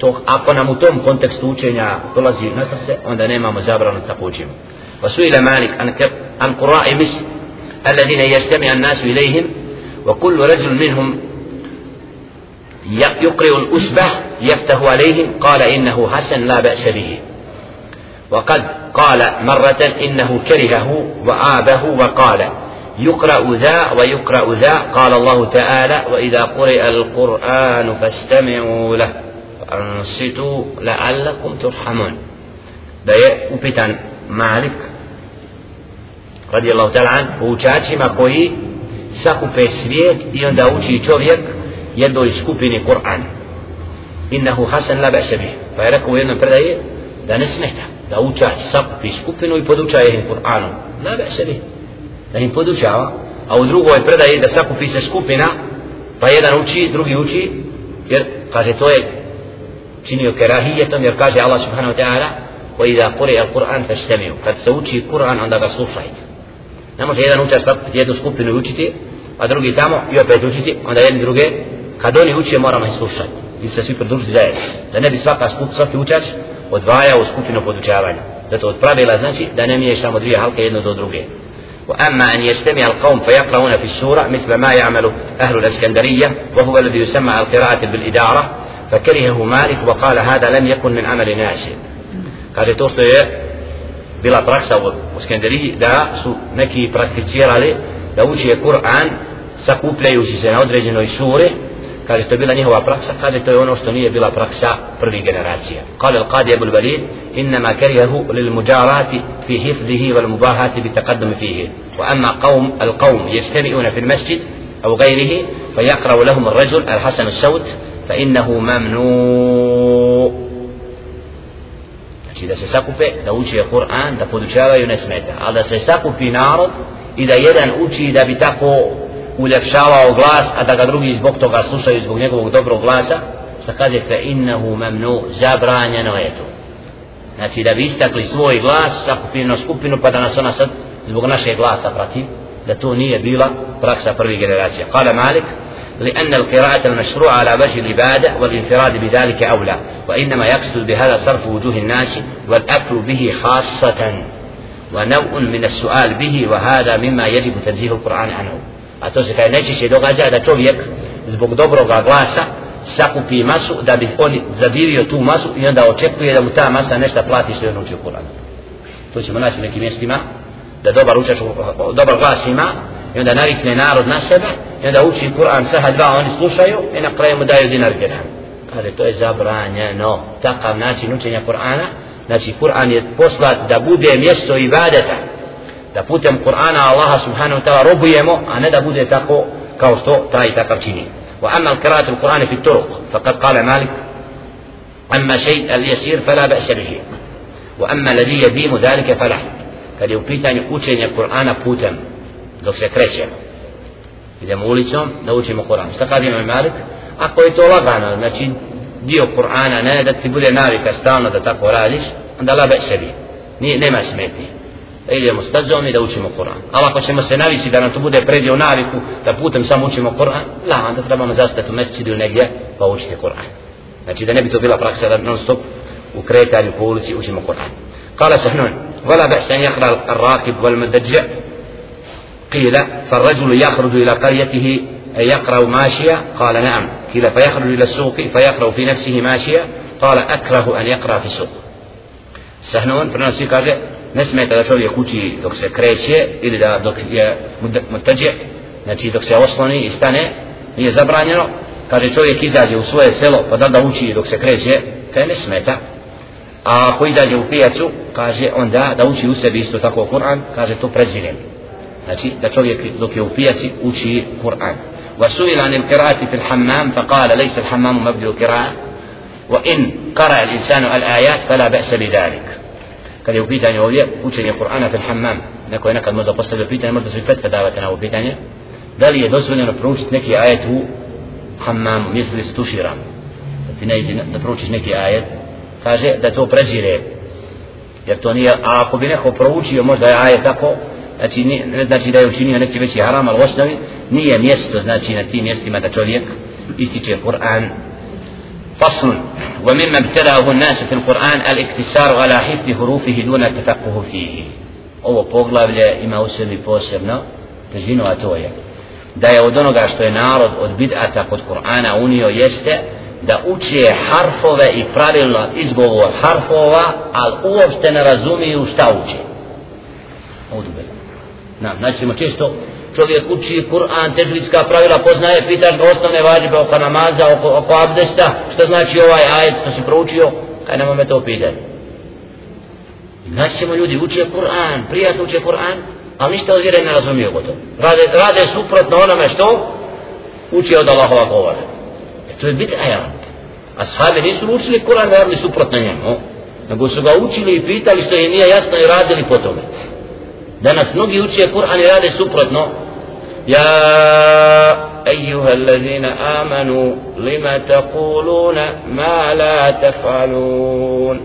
to, ako nam u tom kontekstu učenja dolazi na srce onda nemamo zabranu tako učimo وسئل مالك عن قراء مصر الذين يجتمع الناس إليهم وكل رجل منهم يقرئ الأسبة يفتح عليهم قال إنه حسن لا بأس به وقد قال مرة إنه كرهه وعابه وقال يقرأ ذا ويقرأ ذا قال الله تعالى وإذا قرئ القرآن فاستمعوا له أنصتوا لعلكم turhamun. Da je upitan Malik radijallahu ta'ala u učačima koji sakupe svijet i onda uči čovjek jednoj skupini Kur'an. Innahu hasan la ba'sebi pa je rekao u jednom predaje da ne smeta da učač sakupi skupinu i podučaje im Kur'anu la ba'sebi da im podučava. A u drugoj predaje da sakupi se skupina pa jedan uči, drugi uči jer kaže to je činio kerahijetom jer kaže Allah subhanahu wa ta'ala wa idha quri al-Qur'an fastamiju kad se uči Kur'an onda ga slušajte ne može jedan učač sakupiti jednu skupinu i učiti a drugi tamo i opet učiti, onda jedni druge, kad oni uče moramo ih slušati, ili se svi pridružiti zajedno, da ne bi svaka skup, svaki učač odvajao skupinu podučavanja. Zato od pravila znači da ne miješamo dvije halke jedno do druge. وأما أن يستمع القوم فيقرؤون في السورة مثل ما يعمل أهل الإسكندرية وهو الذي يسمى القراءة بالإدارة فكرهه مالك وقال هذا لم يكن من عمل ناس قال توصي بلا براكسة واسكندري دا سو نكي براكتير علي دا وشي قرآن سكو بلاي وشيسين ودرجنوي سوري. قال استو بلا نهوى براكسة قال استو يونو استنية بلا براكسة بردي جنراتيا. قال القاضي أبو البليل إنما كرهه للمجارات في حفظه والمباهاة بالتقدم فيه. وأما قوم القوم يجتمعون في المسجد أو غيره فيقرأ لهم الرجل الحسن السوت فإنه ممنوع znači da se sakupe, da uči Kur'an, da podučavaju ne smeta, ali da se sakupi narod i da jedan uči da bi tako uljepšavao glas, a da ga drugi zbog toga slušaju zbog njegovog dobrog glasa, šta kaže fe innahu memnu, zabranjeno je to. Znači da bi istakli svoj glas, sakupinu skupinu, pa da nas ona sad zbog našeg glasa prati, da to nije bila praksa prvih generacija. Kale Malik, لأن القراءة المشروعة على وجه العبادة والانفراد بذلك أولى وإنما يقصد بهذا صرف وجوه الناس والأكل به خاصة. ونوع من السؤال به وهذا مما يجب تنزيه القرآن عنه. أتوسك أن نجيش إذا غزا هذا توليك زبق دبرو غاقلاسا ساقو في ماسو دا بيقولي زبيري تو ماسو يندا أتكو يدا متا ماسا نشتا بلاتي سيرنو في القرآن. توسي مناشي نكي ميستما دا دبر غاسما i onda navikne narod na sebe i onda uči Kur'an saha dva oni slušaju i na kraju mu daju dinar dirham kaže to je zabranjeno takav način učenja Kur'ana znači Kur'an je poslat da bude mjesto ibadeta da putem Kur'ana Allaha subhanahu wa ta'ala robujemo a ne da bude tako kao što taj takav čini وأما القراءة القرآن في الطرق فقد قال مالك أما شيء اليسير فلا بأس به وأما الذي يديم ذلك فلا kad je u pitanju učenja Kur'ana putem dok se krećemo idemo ulicom da učimo Kur'an šta kaže imam Malik ako je to lagano znači dio Kur'ana ne da ti bude navika stalno da tako radiš onda labe sebi Nije, nema smetnje da idemo stazom i da učimo Kur'an ali ako ćemo se navisi da nam to bude pređe u naviku da putem samo učimo Kur'an la onda trebamo zastati u mesecidu negdje pa učite Kur'an znači da ne bi to bila praksa da non stop u kretanju po ulici učimo Kur'an قال سهنون ولا بأس أن يقرأ الراكب والمدجع قيل فالرجل يخرج إلى قريته يقرأ ماشية قال نعم قيل فيخرج إلى السوق فيقرأ في نفسه ماشية قال أكره أن يقرأ في السوق سهنون prenosi kaže ne smeta da čovjek uči dok se kreće ili da dok je mutađe znači dok se osloni i stane nije zabranjeno kaže čovjek izađe u svoje selo pa da da uči dok se kreće kaj ne smeta a ako izađe u pijacu kaže onda da uči u sebi isto tako Kur'an kaže to prezirem znači da čovjek dok je u pijaci uči Kur'an وسئل عن القراءة في الحمام فقال ليس الحمام مبدل القراءة وإن قرأ الإنسان الآيات فلا بأس بذلك kad je u pitanju ovdje učenje Kur'ana fil hammam neko je nekad možda postavio pitanje možda se i fetka davate na ovo pitanje da li je dozvoljeno proučiti neki ajet u hammamu mjesto gdje se tuširam da ti ne da proučiš neki ajet kaže da to prezire jer to nije a ako bi neko proučio možda je ajet tako znači ne znači da je učinio neki veći haram ali u osnovi nije mjesto znači na tim mjestima da čovjek ističe Kur'an فصل ومما ابتدأه الناس في القرآن الاكتسار على حفظ حروفه دون التفقه فيه ovo poglavlje ima u sebi posebno težinu a to je da je od onoga što je narod od bid'ata kod Kur'ana unio jeste da uče harfove i pravilno izgovor harfova ali uopšte ne razumiju šta uče ovdje na, znači često čovjek uči Kur'an, težvitska pravila poznaje, pitaš ga osnovne vađibe oko namaza, oko, oko abdesta, što znači ovaj ajet što si proučio, kaj nema me to pitati. Znači ljudi uče Kur'an, prijatno uče Kur'an, ali ništa od vjere ne razumiju gotovo. Rade, rade suprotno onome što uči od Allahova govora. Jer to je bit ajan. A sahabe nisu učili Kur'an, radili suprotno njemu, nego su ga učili i pitali što je nije jasno i radili po tome danas mnogi uče Kur'an i rade suprotno ja ejuha allazina amanu lima taquluna ma la tafalun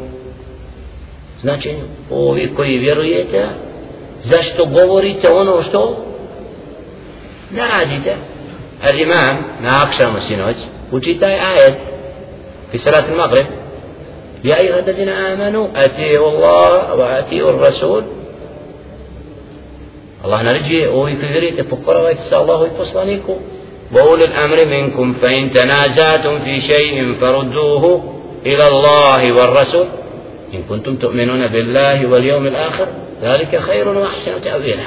znači ovi koji vjerujete zašto govorite ono što ne radite al imam na akšamu sinoć uči taj ajet fi salat al-maghrib يا أيها الذين آمنوا أتيوا الله وأتيوا الرسول Naređuje ovi koji vjerujete pokoravajte se Allahu i poslaniku وأولي الأمر منكم فإن تنازعتم في شيء فردوه إلى الله والرسول إن كنتم تؤمنون بالله واليوم الآخر ذلك خير وأحسن تأويلا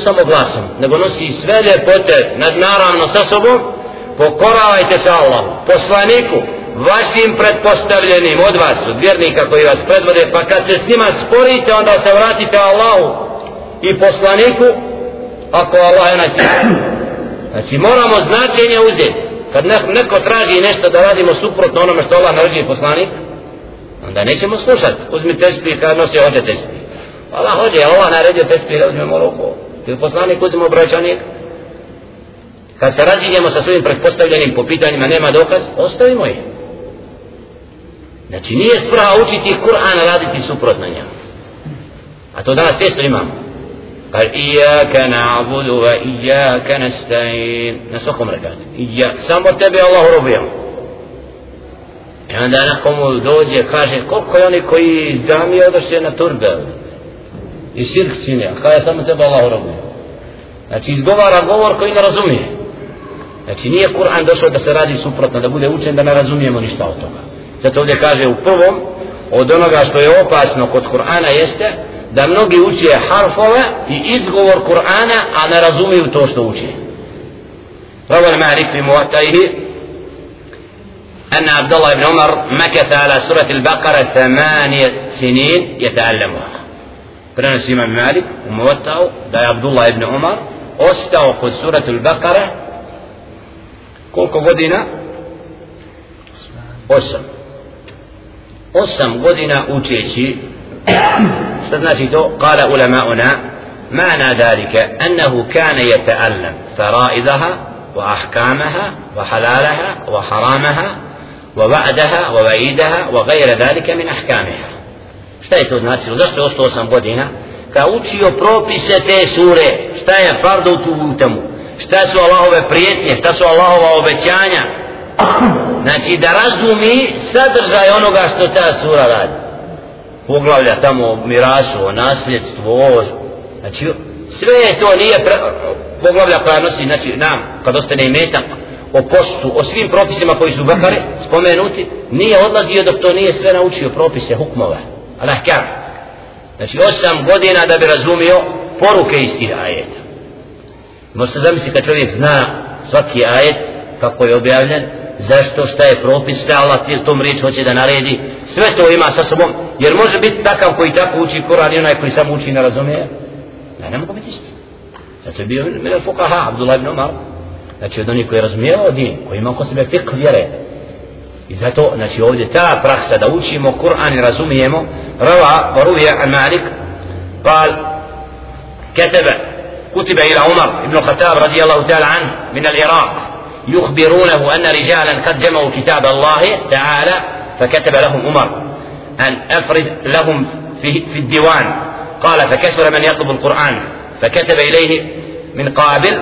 samo glasom, nego nosi sve ljepote nad naravno sa sobom, pokoravajte se Allahu poslaniku vašim pretpostavljenim od vas od vjernika koji vas predvode pa kad se s njima sporite onda se vratite Allahu i poslaniku ako Allah je naći. Znači moramo značenje uzeti. Kad neko traži nešto da radimo suprotno onome što Allah naređuje poslanik onda nećemo slušati uzmi tespih kad nosi hođe tespih. Allah hođe, Allah naredio tespih da uzmemo ruku? Ili poslanik uzmemo obraćanik kad se raziđemo sa svojim pretpostavljenim po pitanjima nema dokaz ostavimo ih. Znači nije sprava učiti Kur'an raditi suprotno njemu. A to danas često imamo. قال إياك نعبد وإياك نستعين نسوكم ركات إياك سامو تبي الله ربيهم I onda nekomu dođe, kaže, koliko je oni koji dami odošli na turbe i širk čini, a kaže samo tebe Allah robuje. Znači izgovara govor koji ne razumije. Znači nije Kur'an došao da se radi suprotno, da bude učen da ne razumijemo ništa od toga. Zato ovdje kaže u prvom, od onoga što je opasno kod Kur'ana jeste, da mnogi uče harfove i izgovor Kur'ana, a ne razumiju to što uče. Ravan Malik fi muvataihi, أن عبد الله بن عمر مكث على سورة البقرة ثمانية سنين يتعلمها برنس إمام مالك وموتعه دا عبد الله بن عمر ostao kod suratul Bakara koliko godina? Osam. Osam godina učeći استثناتي تو قال علماؤنا معنى ذلك wa كان يتعلم haramaha, wa وحلالها وحرامها va'idaha, wa وغير ذلك من أحكامها šta je to znači zašto je ostao 8 godina? Ka učio propise te sure. Šta je fardu tu utamu šta su Allahove prijetnje? Šta su Allahova obećanja? Znači da razumi sadržaj onoga što ta sura radi. Poglavlja tamo o mirasu, o nasljedstvu, o... Znači sve to nije pre... poglavlja koja nosi znači, nam, kad ostane imetak, o postu, o svim propisima koji su bakare spomenuti, nije odlazio dok to nije sve naučio propise hukmova. Alahkam. Znači osam godina da bi razumio poruke iz tih ajeta. Možete zamisliti kad čovjek zna svaki ajet kako je objavljen, zašto, šta je propis, šta Allah tom riječ hoće da naredi, sve to ima sa sobom, jer može biti takav koji tako uči Koran i onaj koji sam uči ne razumije, ne, ne mogu biti isti. Zato je bio Mene Fukaha, Abdullah ibn Umar, znači od onih koji je razumijevao din, koji ima oko sebe fik vjere. I zato, znači ovdje ta praksa da učimo Kur'an i razumijemo, rava an Malik, قال كتب كتب إلى عمر بن الخطاب رضي الله تعالى عنه من العراق يخبرونه أن رجالا قد جمعوا كتاب الله تعالى فكتب لهم عمر أن أفرد لهم في, في الديوان. قال فكثر من يطلب القرآن. فكتب إليه من قابل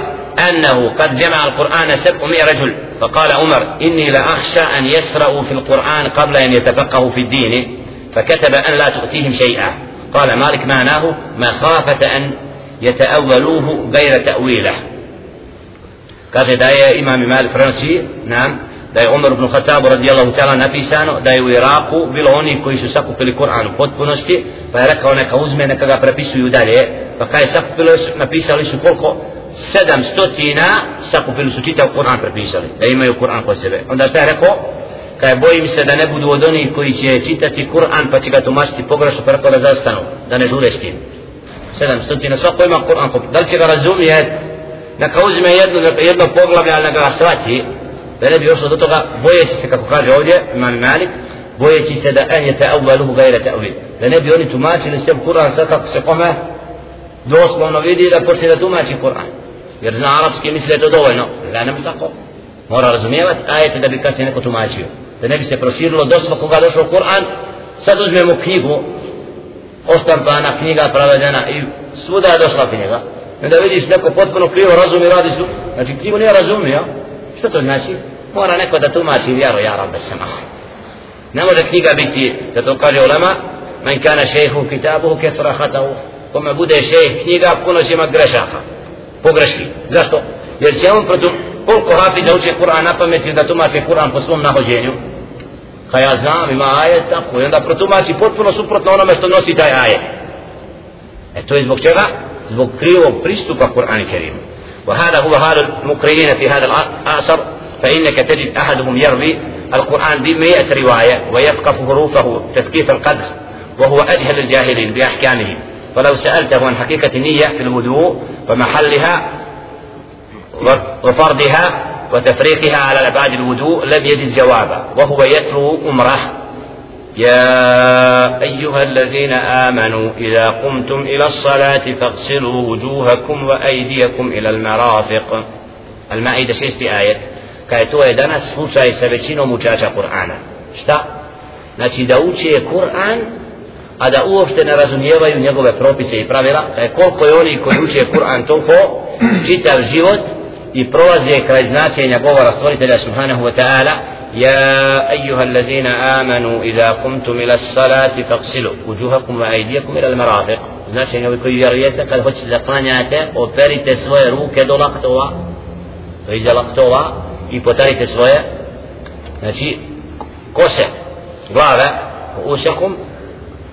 أنه قد جمع القرآن سبعمائة رجل. فقال عمر إني لأخشى أن يسرأوا في القرآن قبل أن يتفقهوا في الدين. فكتب أن لا تؤتيهم شيئا. قال مالك معناه مخافة أن يتأولوه غير تأويله. Da je imam Malik prenosi nam da je Umar ibn Khattab radijallahu ta'ala napisano da je u Iraku bilo oni koji su sakupili Kur'an u potpunosti pa je rekao neka uzme neka ga prepisuju dalje. Pa kada je sakupili napisali su koliko? Sedam stotina sakupili su čitav Kur'an prepisali da imaju Kur'an kod sebe. Onda šta je rekao? Kaj bojim se da ne budu od onih koji će čitati Kur'an pa će ga tumačiti pogrešno pa rekao da zastanu da ne žure s tim. Sedam stotina svako ima Kur'an da li će ga razumijet neka uzme jedno, jedno poglavlje ali neka ga shvati da ne bi došlo do toga bojeći se kako kaže ovdje imam Malik bojeći se da en je te avvaluhu gajre te da ne bi oni tumačili se Kur'an sad kako se kome doslovno vidi da počne da tumači Kur'an. Jer zna arapski misle to dovoljno. Ne ne tako. Mora razumijevati ajete da bi kasnije neko tumačio. Da ne bi se proširilo do svakoga došao Kur'an. Sad uzmemo knjigu ostampana knjiga pravedena i svuda je došla knjiga. I da vidiš neko potpuno krivo razumi radi su znači knjigu nije razumio što to znači mora neko da tumači vjeru ja rabbe sama ne može knjiga biti da to kaže ulema men kana šejhu kitabuhu kefra hatavu kome bude šejh knjiga puno će imat grešaka pogreški. Zašto? Jer će on protu, koliko hafiza uče Kur'an na pameti da tumače Kur'an po svom nahođenju? Ka ja znam, ima ajet tako. I onda protumači potpuno suprotno onome što nosi taj ajet. E to je zbog čega? Zbog krivog pristupa Kur'an i Kerim. وهذا هو حال المقرئين في هذا العصر فإنك تجد أحدهم يروي القرآن بمئة رواية ويفقه حروفه تثقيف القدر وهو أجهل الجاهلين بأحكامه فلو سألته عن حقيقة النية في الوضوء ومحلها وفرضها وتفريقها على الأبعاد الوضوء لم يجد جوابا وهو يتلو أمره يا أيها الذين آمنوا إذا قمتم إلى الصلاة فاغسلوا وجوهكم وأيديكم إلى المرافق المائدة شيستي آية kaj to je danas slučaj sa većinom učača Kur'ana. Šta? Znači da a da uopšte ne razumijevaju njegove propise i pravila, kaj koliko je oni koji uče Kur'an toliko, čitav život i prolaze kraj značenja govora stvoritelja subhanahu wa ta'ala, يا أيها الذين آمنوا إذا قمتم إلى الصلاة فاغسلوا وجوهكم وأيديكم إلى المرافق znači ovi koji vjerujete kad hoćete da klanjate operite svoje ruke do laktova do iza laktova i potarite svoje znači kose glave usakum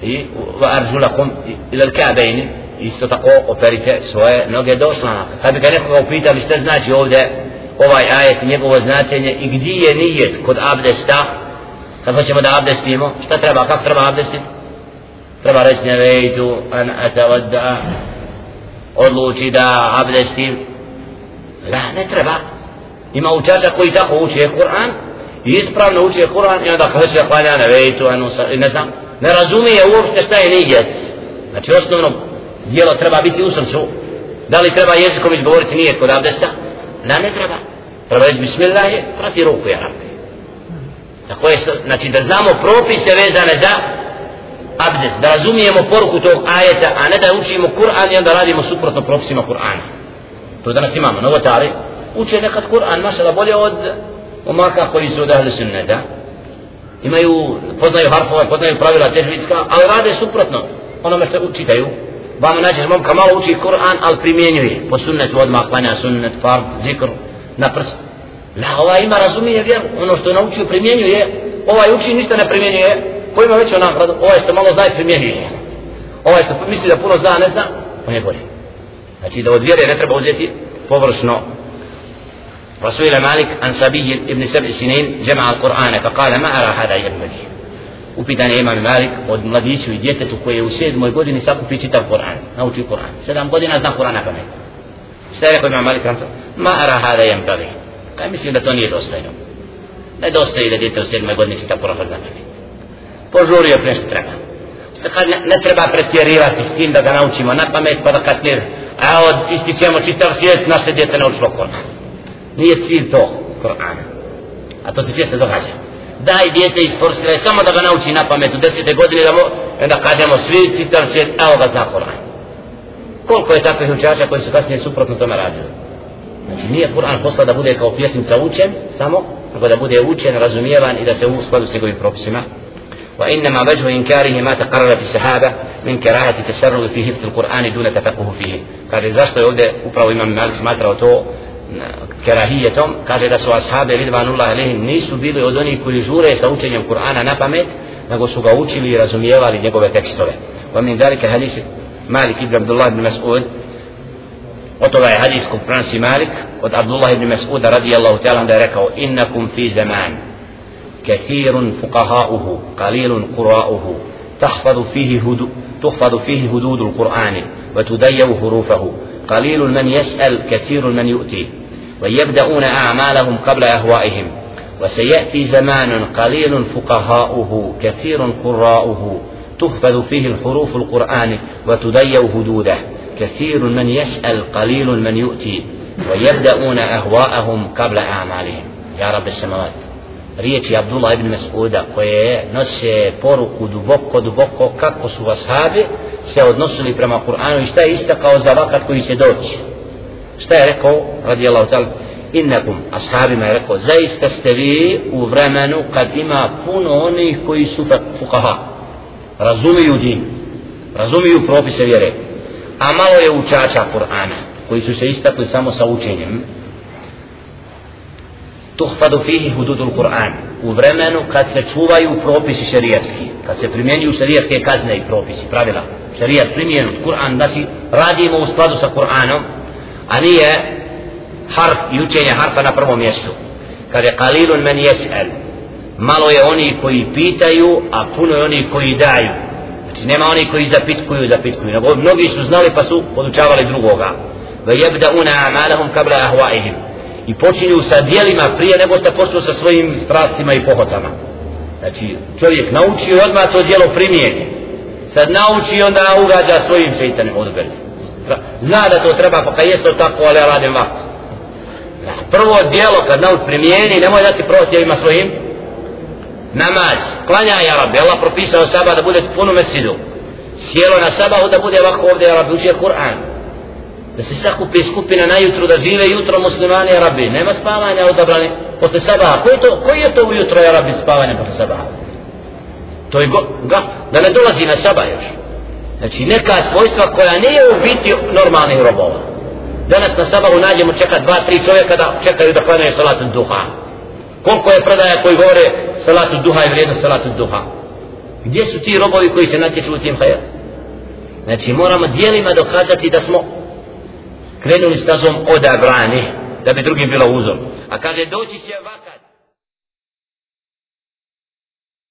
i va arjulakum ila al-ka'bayn isto tako operite svoje noge do slanaka kad bi ga nekoga upitali šta znači ovdje ovaj ajet njegovo značenje i gdje je nijet kod abdesta? Kad hoćemo da abdestimo? Šta treba, kako treba abdestiti treba reći nevejtu an atavadda. Odluči da abdestim. La ne treba. Ima učača koji tako uči Kur'an i ispravno uči Kur'an i onda kaže se klanja nevejtu an ne znam ne razumije uopšte šta je nijet. Znači osnovno dijelo treba biti u srcu. Da li treba jezikom izgovoriti nijet kod abdesta? La ne treba. Treba reći bismillah je, prati ruku ja rabbi. Tako je, znači da znamo propise vezane za abdes, da razumijemo poruku tog ajeta, a ne da učimo Kur'an i onda radimo suprotno propisima Kur'ana. To danas imamo, novotari, uče nekad Kur'an, maša da bolje od omaka koji su od ahli sunneta. Imaju, poznaju harfove, poznaju pravila težvitska, ali rade suprotno onome što učitaju vamo nađeš momka malo uči Kur'an, ali primjenjuje po sunnetu odmah klanja sunnet, fard, zikr, na prst. La, ova ima razumije vjeru, ono što je naučio primjenjuje, ovaj uči ništa ne primjenjuje, ko ima veću nagradu, ovaj što malo zna i primjenjuje. Ovaj što misli da puno zna, ne zna, on je bolji. Znači da od vjere ne treba uzeti površno. رسول مالك عن صبي ابن سبع سنين جمع القرآن فقال ما أرى هذا ينبغي upitan je imam Malik od mladiću i djetetu koje je u sedmoj godini sakupi čitav Koran, nauči Koran. Sedam godina zna Kur'an na pamet. Šta je rekao imam Malik? Ma ara hada jem pravi. Kaj mislim da to nije dostajno? Ne dostaje da djete u sedmoj godini čitav Kur'an na pamet. Požurio pre što treba. Kad ne, ne treba pretjerivati s tim da ga naučimo na pamet pa da kasnije a od istićemo čitav svijet naše djete naučilo Koran. Nije cilj to Kur'ana. A to se često događa daj djete iz forsira samo da ga nauči na pamet u desete godine da mo, onda kažemo svi citar svijet, evo ga zna Kur'an koliko je takvih učača koji su kasnije suprotno tome radili znači nije Kur'an posla da bude kao pjesmica učen samo, nego da bude učen, razumijevan i da se u skladu s njegovim propisima وإنما وجه إنكاره ما تقرر في السحابة من كراهة التسرع في حفظ القرآن دون تفقه فيه قال zašto je ovdje upravo imam Malik smatrao to kerahijetom, kaže da su ashabe ridvanullah alehim nisu bili od onih koji žure sa učenjem Kur'ana na pamet, nego su ga učili i razumijevali njegove tekstove. Wa min dalika hadis Malik ibn Abdullah ibn Mas'ud, od toga je hadis kog pranosi Malik, od Abdullah ibn Mas'uda radijallahu ta'ala da je rekao, innakum fi zaman, كثير فقهاؤه قليل قراؤه تحفظ فيه هدو تحفظ فيه هدود القرآن وتديو حروفه قليل من يسأل كثير من يؤتي ويبدأون أعمالهم قبل أهوائهم وسيأتي زمان قليل فقهاؤه كثير قراؤه تحفظ فيه الحروف القرآن وتضيع هدوده كثير من يسأل قليل من يؤتي ويبدأون أهواءهم قبل أعمالهم. يا رب السماوات. Riječi Abdullah ibn Mas'uda koje nose poruku duboko, duboko kako su vashabi se odnosili prema Kur'anu i šta je istakao za vakat koji će doći. Šta je rekao? Radijallahu ta'ala. Innakum ashabima je rekao zaista ste vi u vremenu kad ima puno onih koji su fukaha. Razumiju din razumiju propise vjere. A malo je učača Kur'ana koji su se istakli samo sa učenjem tuhfadu fihi hududul Kur'an u vremenu kad se čuvaju propisi šerijatski kad se primjenjuju šerijatske kazne i propisi pravila šerijat primjenu Kur'an znači radimo u skladu sa Kur'anom a nije harf i učenje harfa na prvom mjestu Kaže, kalilun men jes'el. Malo je oni koji pitaju, a puno je oni koji daju. Znači, nema oni koji zapitkuju, zapitkuju. Nego mnogi su znali pa su podučavali drugoga. Ve jebda una amalahum kabla ahvaihim. I počinju sa dijelima prije nego što počnu sa svojim strastima i pohotama. Znači, čovjek nauči i odmah to dijelo primijeni. Sad nauči onda ugađa svojim šeitanim odbeli. Zna da to treba, pa kad je tako, ali ja radim ovako. Prvo dijelo kad nauč primijeni, nemoj dati prohtjevima svojim namaz. Klanja ja Arabi, Allah propisao saba da bude puno mesidu. Sjelo na sabahu da bude ovako ovdje, Arabi, učije Kur'an. Da se sakupi skupina na jutru, da žive jutro muslimani, Arabi. Nema spavanja odabrani posle sabaha. Koji je to, koji je to ujutro, Arabi spavanje posle sabaha? To je go, ga, da ne dolazi na saba još. Znači neka svojstva koja nije u biti normalnih robova. Danas na sabahu nađemo čeka dva, tri čovjeka da čekaju da klanaju salatu duha. Koliko je predaja koji govore salatu duha i vrijednost salatu duha? Gdje su ti robovi koji se natječu u tim hajer? Znači moramo dijelima dokazati da smo krenuli stazom odabrani da bi drugim bilo uzor. A kada doći će vakar